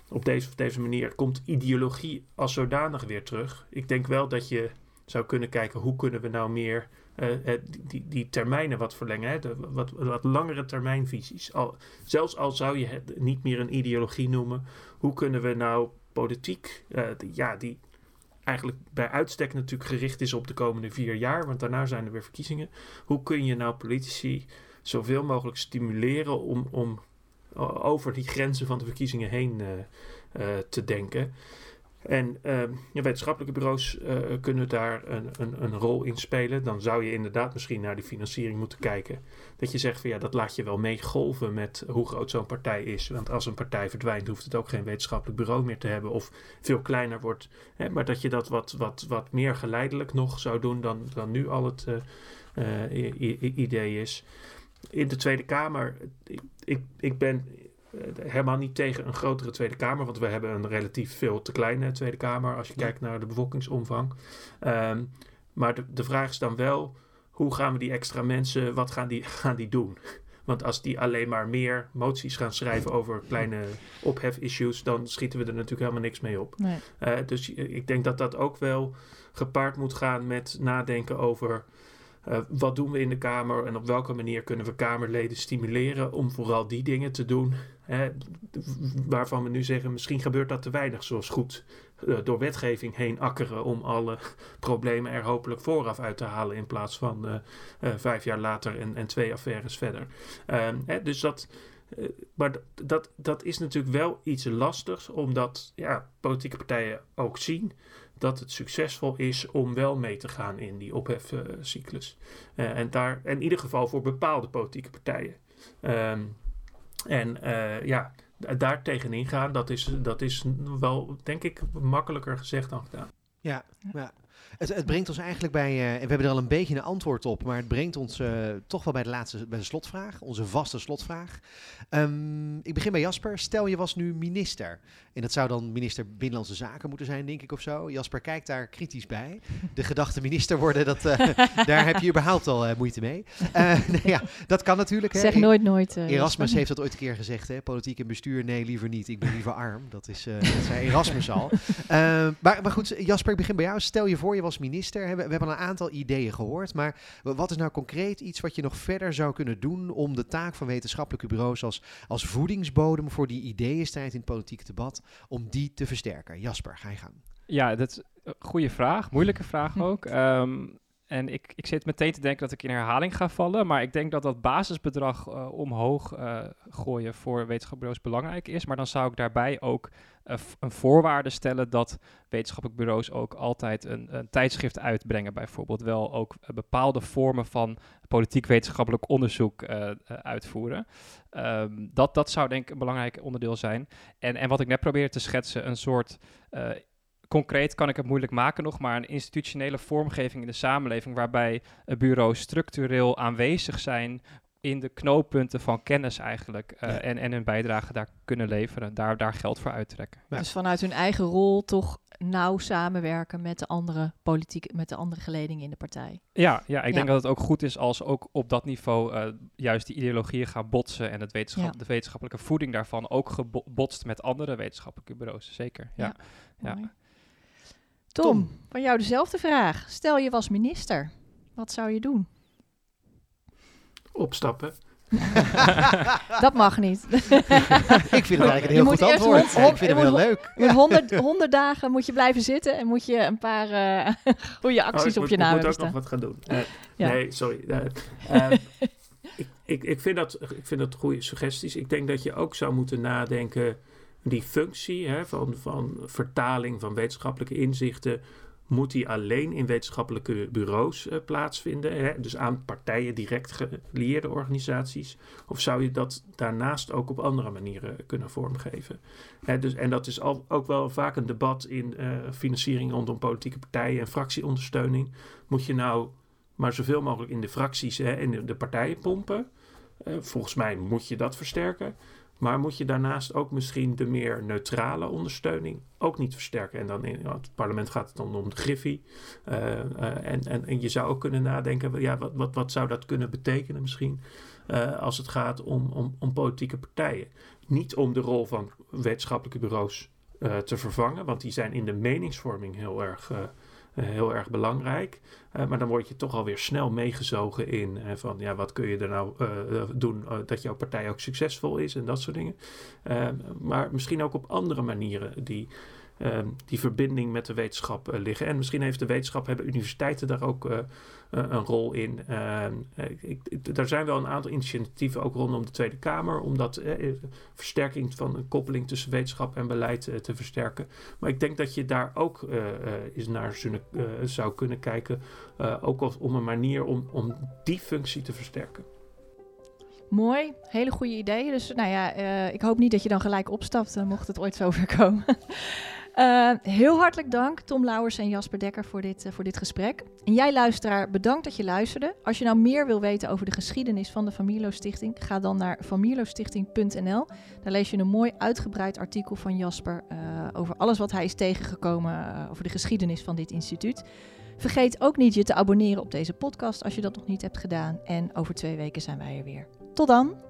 Speaker 4: op deze of deze manier komt ideologie als zodanig weer terug. Ik denk wel dat je zou kunnen kijken hoe kunnen we nou meer uh, die, die termijnen wat verlengen, hè, wat, wat langere termijnvisies. Al, zelfs al zou je het niet meer een ideologie noemen, hoe kunnen we nou politiek, die, ja, die eigenlijk bij uitstek natuurlijk gericht is op de komende vier jaar, want daarna zijn er weer verkiezingen. Hoe kun je nou politici zoveel mogelijk stimuleren om, om over die grenzen van de verkiezingen heen te denken? En uh, wetenschappelijke bureaus uh, kunnen daar een, een, een, rol in spelen. Dan zou je inderdaad misschien naar die financiering moeten kijken. Dat je zegt van ja, dat laat je wel meegolven met hoe groot zo'n partij is. Want als een partij verdwijnt, hoeft het ook geen wetenschappelijk bureau meer te hebben. Of veel kleiner wordt. Hè, maar dat je dat wat, wat, wat meer geleidelijk nog zou doen dan, dan nu al het uh, idee is. In de Tweede Kamer, ik, ik, ik ben eh, helemaal niet tegen een grotere Tweede Kamer, want we hebben een relatief veel te kleine Tweede Kamer als je kijkt naar de bevolkingsomvang. Um, maar de, de vraag is dan wel, hoe gaan we die extra mensen, wat gaan die, [LAUGHS] gaan die doen? Want als die alleen maar meer moties gaan schrijven over kleine ophef-issues, dan schieten we er natuurlijk helemaal niks mee op. Nee. Uh, dus ik denk dat dat ook wel gepaard moet gaan met nadenken over uh, wat doen we in de Kamer en op welke manier kunnen we Kamerleden stimuleren om vooral die dingen te doen hè, waarvan we nu zeggen misschien gebeurt dat te weinig zoals goed uh, door wetgeving heen akkeren om alle problemen er hopelijk vooraf uit te halen in plaats van uh, vijf jaar later en, en twee affaires verder. Ehm, hè, dus dat, maar dat, dat is natuurlijk wel iets lastigs omdat ja, politieke partijen ook zien dat het succesvol is om wel mee te gaan in die ophefcyclus. Uh, en daar, in ieder geval voor bepaalde politieke partijen. Um, en uh, ja, daar tegenin gaan, dat is, dat is wel, denk ik, makkelijker gezegd dan gedaan.
Speaker 1: Ja, ja. Het, het brengt ons eigenlijk bij, eh, en we hebben er al een beetje een antwoord op, maar het brengt ons eh, toch wel bij de laatste, bij de slotvraag, onze vaste slotvraag. Ehm, ik begin bij Jasper. Stel je was nu minister, en dat zou dan minister Binnenlandse Zaken moeten zijn, denk ik of zo. Jasper kijkt daar kritisch bij. De gedachte minister worden, dat, eh, [LAUGHS] daar heb je überhaupt al eh, moeite mee. [LAUGHS] Nou ja, dat kan natuurlijk. Hè.
Speaker 2: Zeg nooit nooit.
Speaker 1: Erasmus heeft dat ooit een keer gezegd, hè? politiek en bestuur, nee, liever niet. Ik ben liever arm. Dat, is, dat zei Erasmus al. [LAUGHS] Maar, maar goed, Jasper, ik begin bij jou. Stel je voor, je was minister. Hè? We, we hebben een aantal ideeën gehoord. Maar wa- wat is nou concreet iets wat je nog verder zou kunnen doen om de taak van wetenschappelijke bureaus als, als voedingsbodem voor die ideeënstrijd in het politieke debat, om die te versterken? Jasper, ga je gang.
Speaker 3: Ja, dat is een goede vraag. Moeilijke vraag [LAUGHS] ook. Ehm, en ik, ik zit meteen te denken dat ik in herhaling ga vallen. Maar ik denk dat dat basisbedrag eh, omhoog eh, gooien voor wetenschapsbureaus belangrijk is. Maar dan zou ik daarbij ook eh, een voorwaarde stellen dat wetenschappelijke bureaus ook altijd een, een tijdschrift uitbrengen. Bijvoorbeeld wel ook bepaalde vormen van politiek-wetenschappelijk onderzoek eh, eh, uitvoeren. Ehm, dat, dat zou denk ik een belangrijk onderdeel zijn. En, en wat ik net probeerde te schetsen, een soort concreet kan ik het moeilijk maken nog, maar een institutionele vormgeving in de samenleving waarbij uh, bureaus structureel aanwezig zijn in de knooppunten van kennis eigenlijk uh,
Speaker 1: Ja.
Speaker 3: en, en hun bijdrage daar kunnen leveren, daar, daar geld voor uittrekken.
Speaker 1: Ja.
Speaker 2: Dus vanuit hun eigen rol toch nauw samenwerken met de andere politiek, met de andere geledingen in de partij.
Speaker 3: Ja, ja ik
Speaker 2: Ja.
Speaker 3: denk dat het ook goed is als ook op dat niveau eh, juist die ideologieën gaan botsen en het wetenschap,
Speaker 2: Ja.
Speaker 3: de wetenschappelijke voeding daarvan ook gebotst met andere wetenschappelijke bureaus. Zeker, ja. Ja.
Speaker 2: Tom,
Speaker 1: Tom.
Speaker 2: van jou dezelfde vraag. Stel je was minister, wat zou je doen?
Speaker 4: Opstappen. [LAUGHS]
Speaker 2: Dat mag niet. [LAUGHS]
Speaker 1: ik vind het eigenlijk een
Speaker 2: Je
Speaker 1: heel
Speaker 2: moet
Speaker 1: goed
Speaker 2: eerst
Speaker 1: antwoord.
Speaker 2: hond-
Speaker 1: ik vind hem
Speaker 2: je
Speaker 1: heel
Speaker 2: moet-
Speaker 1: leuk. [LAUGHS]
Speaker 2: Met honderd, honderd dagen moet je blijven zitten en moet je een paar eh, goede acties
Speaker 4: Oh, ik
Speaker 2: op
Speaker 4: moet,
Speaker 2: je naam
Speaker 4: ik moet
Speaker 2: hebben
Speaker 4: ook nog wat gaan doen. Eh,
Speaker 2: Ja.
Speaker 4: Nee, sorry. Eh, eh, ik, ik, ik, vind dat, ik vind dat goede suggesties. Ik denk dat je ook zou moeten nadenken... die functie hè, van, van vertaling van wetenschappelijke inzichten... moet die alleen in wetenschappelijke bureaus eh, plaatsvinden? Hè? Dus aan partijen direct gelieerde organisaties? Of zou je dat daarnaast ook op andere manieren kunnen vormgeven? Hè, dus, en dat is al, ook wel vaak een debat in eh, financiering rondom politieke partijen... en fractieondersteuning. Moet je nou maar zoveel mogelijk in de fracties en de, de partijen pompen. Eh, volgens mij moet je dat versterken. Maar moet je daarnaast ook misschien de meer neutrale ondersteuning ook niet versterken. En dan in het parlement gaat het dan om de griffie. Uh, uh, en, en, en je zou ook kunnen nadenken, ja, wat, wat, wat zou dat kunnen betekenen misschien uh, als het gaat om, om, om politieke partijen. Niet om de rol van wetenschappelijke bureaus te vervangen, want die zijn in de meningsvorming heel erg heel erg belangrijk. Uh, maar dan word je toch alweer snel meegezogen in uh, van ja, wat kun je er nou doen dat jouw partij ook succesvol is en dat soort dingen. maar misschien ook op andere manieren die, die verbinding met de wetenschap liggen. En misschien heeft de wetenschap, hebben universiteiten daar ook een rol in. Ik, ik, er zijn wel een aantal initiatieven ook rondom de Tweede Kamer om dat versterking van een koppeling tussen wetenschap en beleid te versterken. Maar ik denk dat je daar ook eens naar zou kunnen kijken. Ook als, om een manier om, om die functie te versterken.
Speaker 2: Mooi, hele goede ideeën. Dus nou ja, ik hoop niet dat je dan gelijk opstapt, mocht het ooit zover komen. [LAUGHS] Uh, heel hartelijk dank, Tom Lauwers en Jasper Dekker, voor dit, uh, voor dit gesprek. En jij, luisteraar, bedankt dat je luisterde. Als je nou meer wil weten over de geschiedenis van de Van Mierlo Stichting, ga dan naar vanmierlostichting.nl. Daar lees je een mooi uitgebreid artikel van Jasper uh, over alles wat hij is tegengekomen over de geschiedenis van dit instituut. Vergeet ook niet je te abonneren op deze podcast als je dat nog niet hebt gedaan. En over twee weken zijn wij er weer. Tot dan!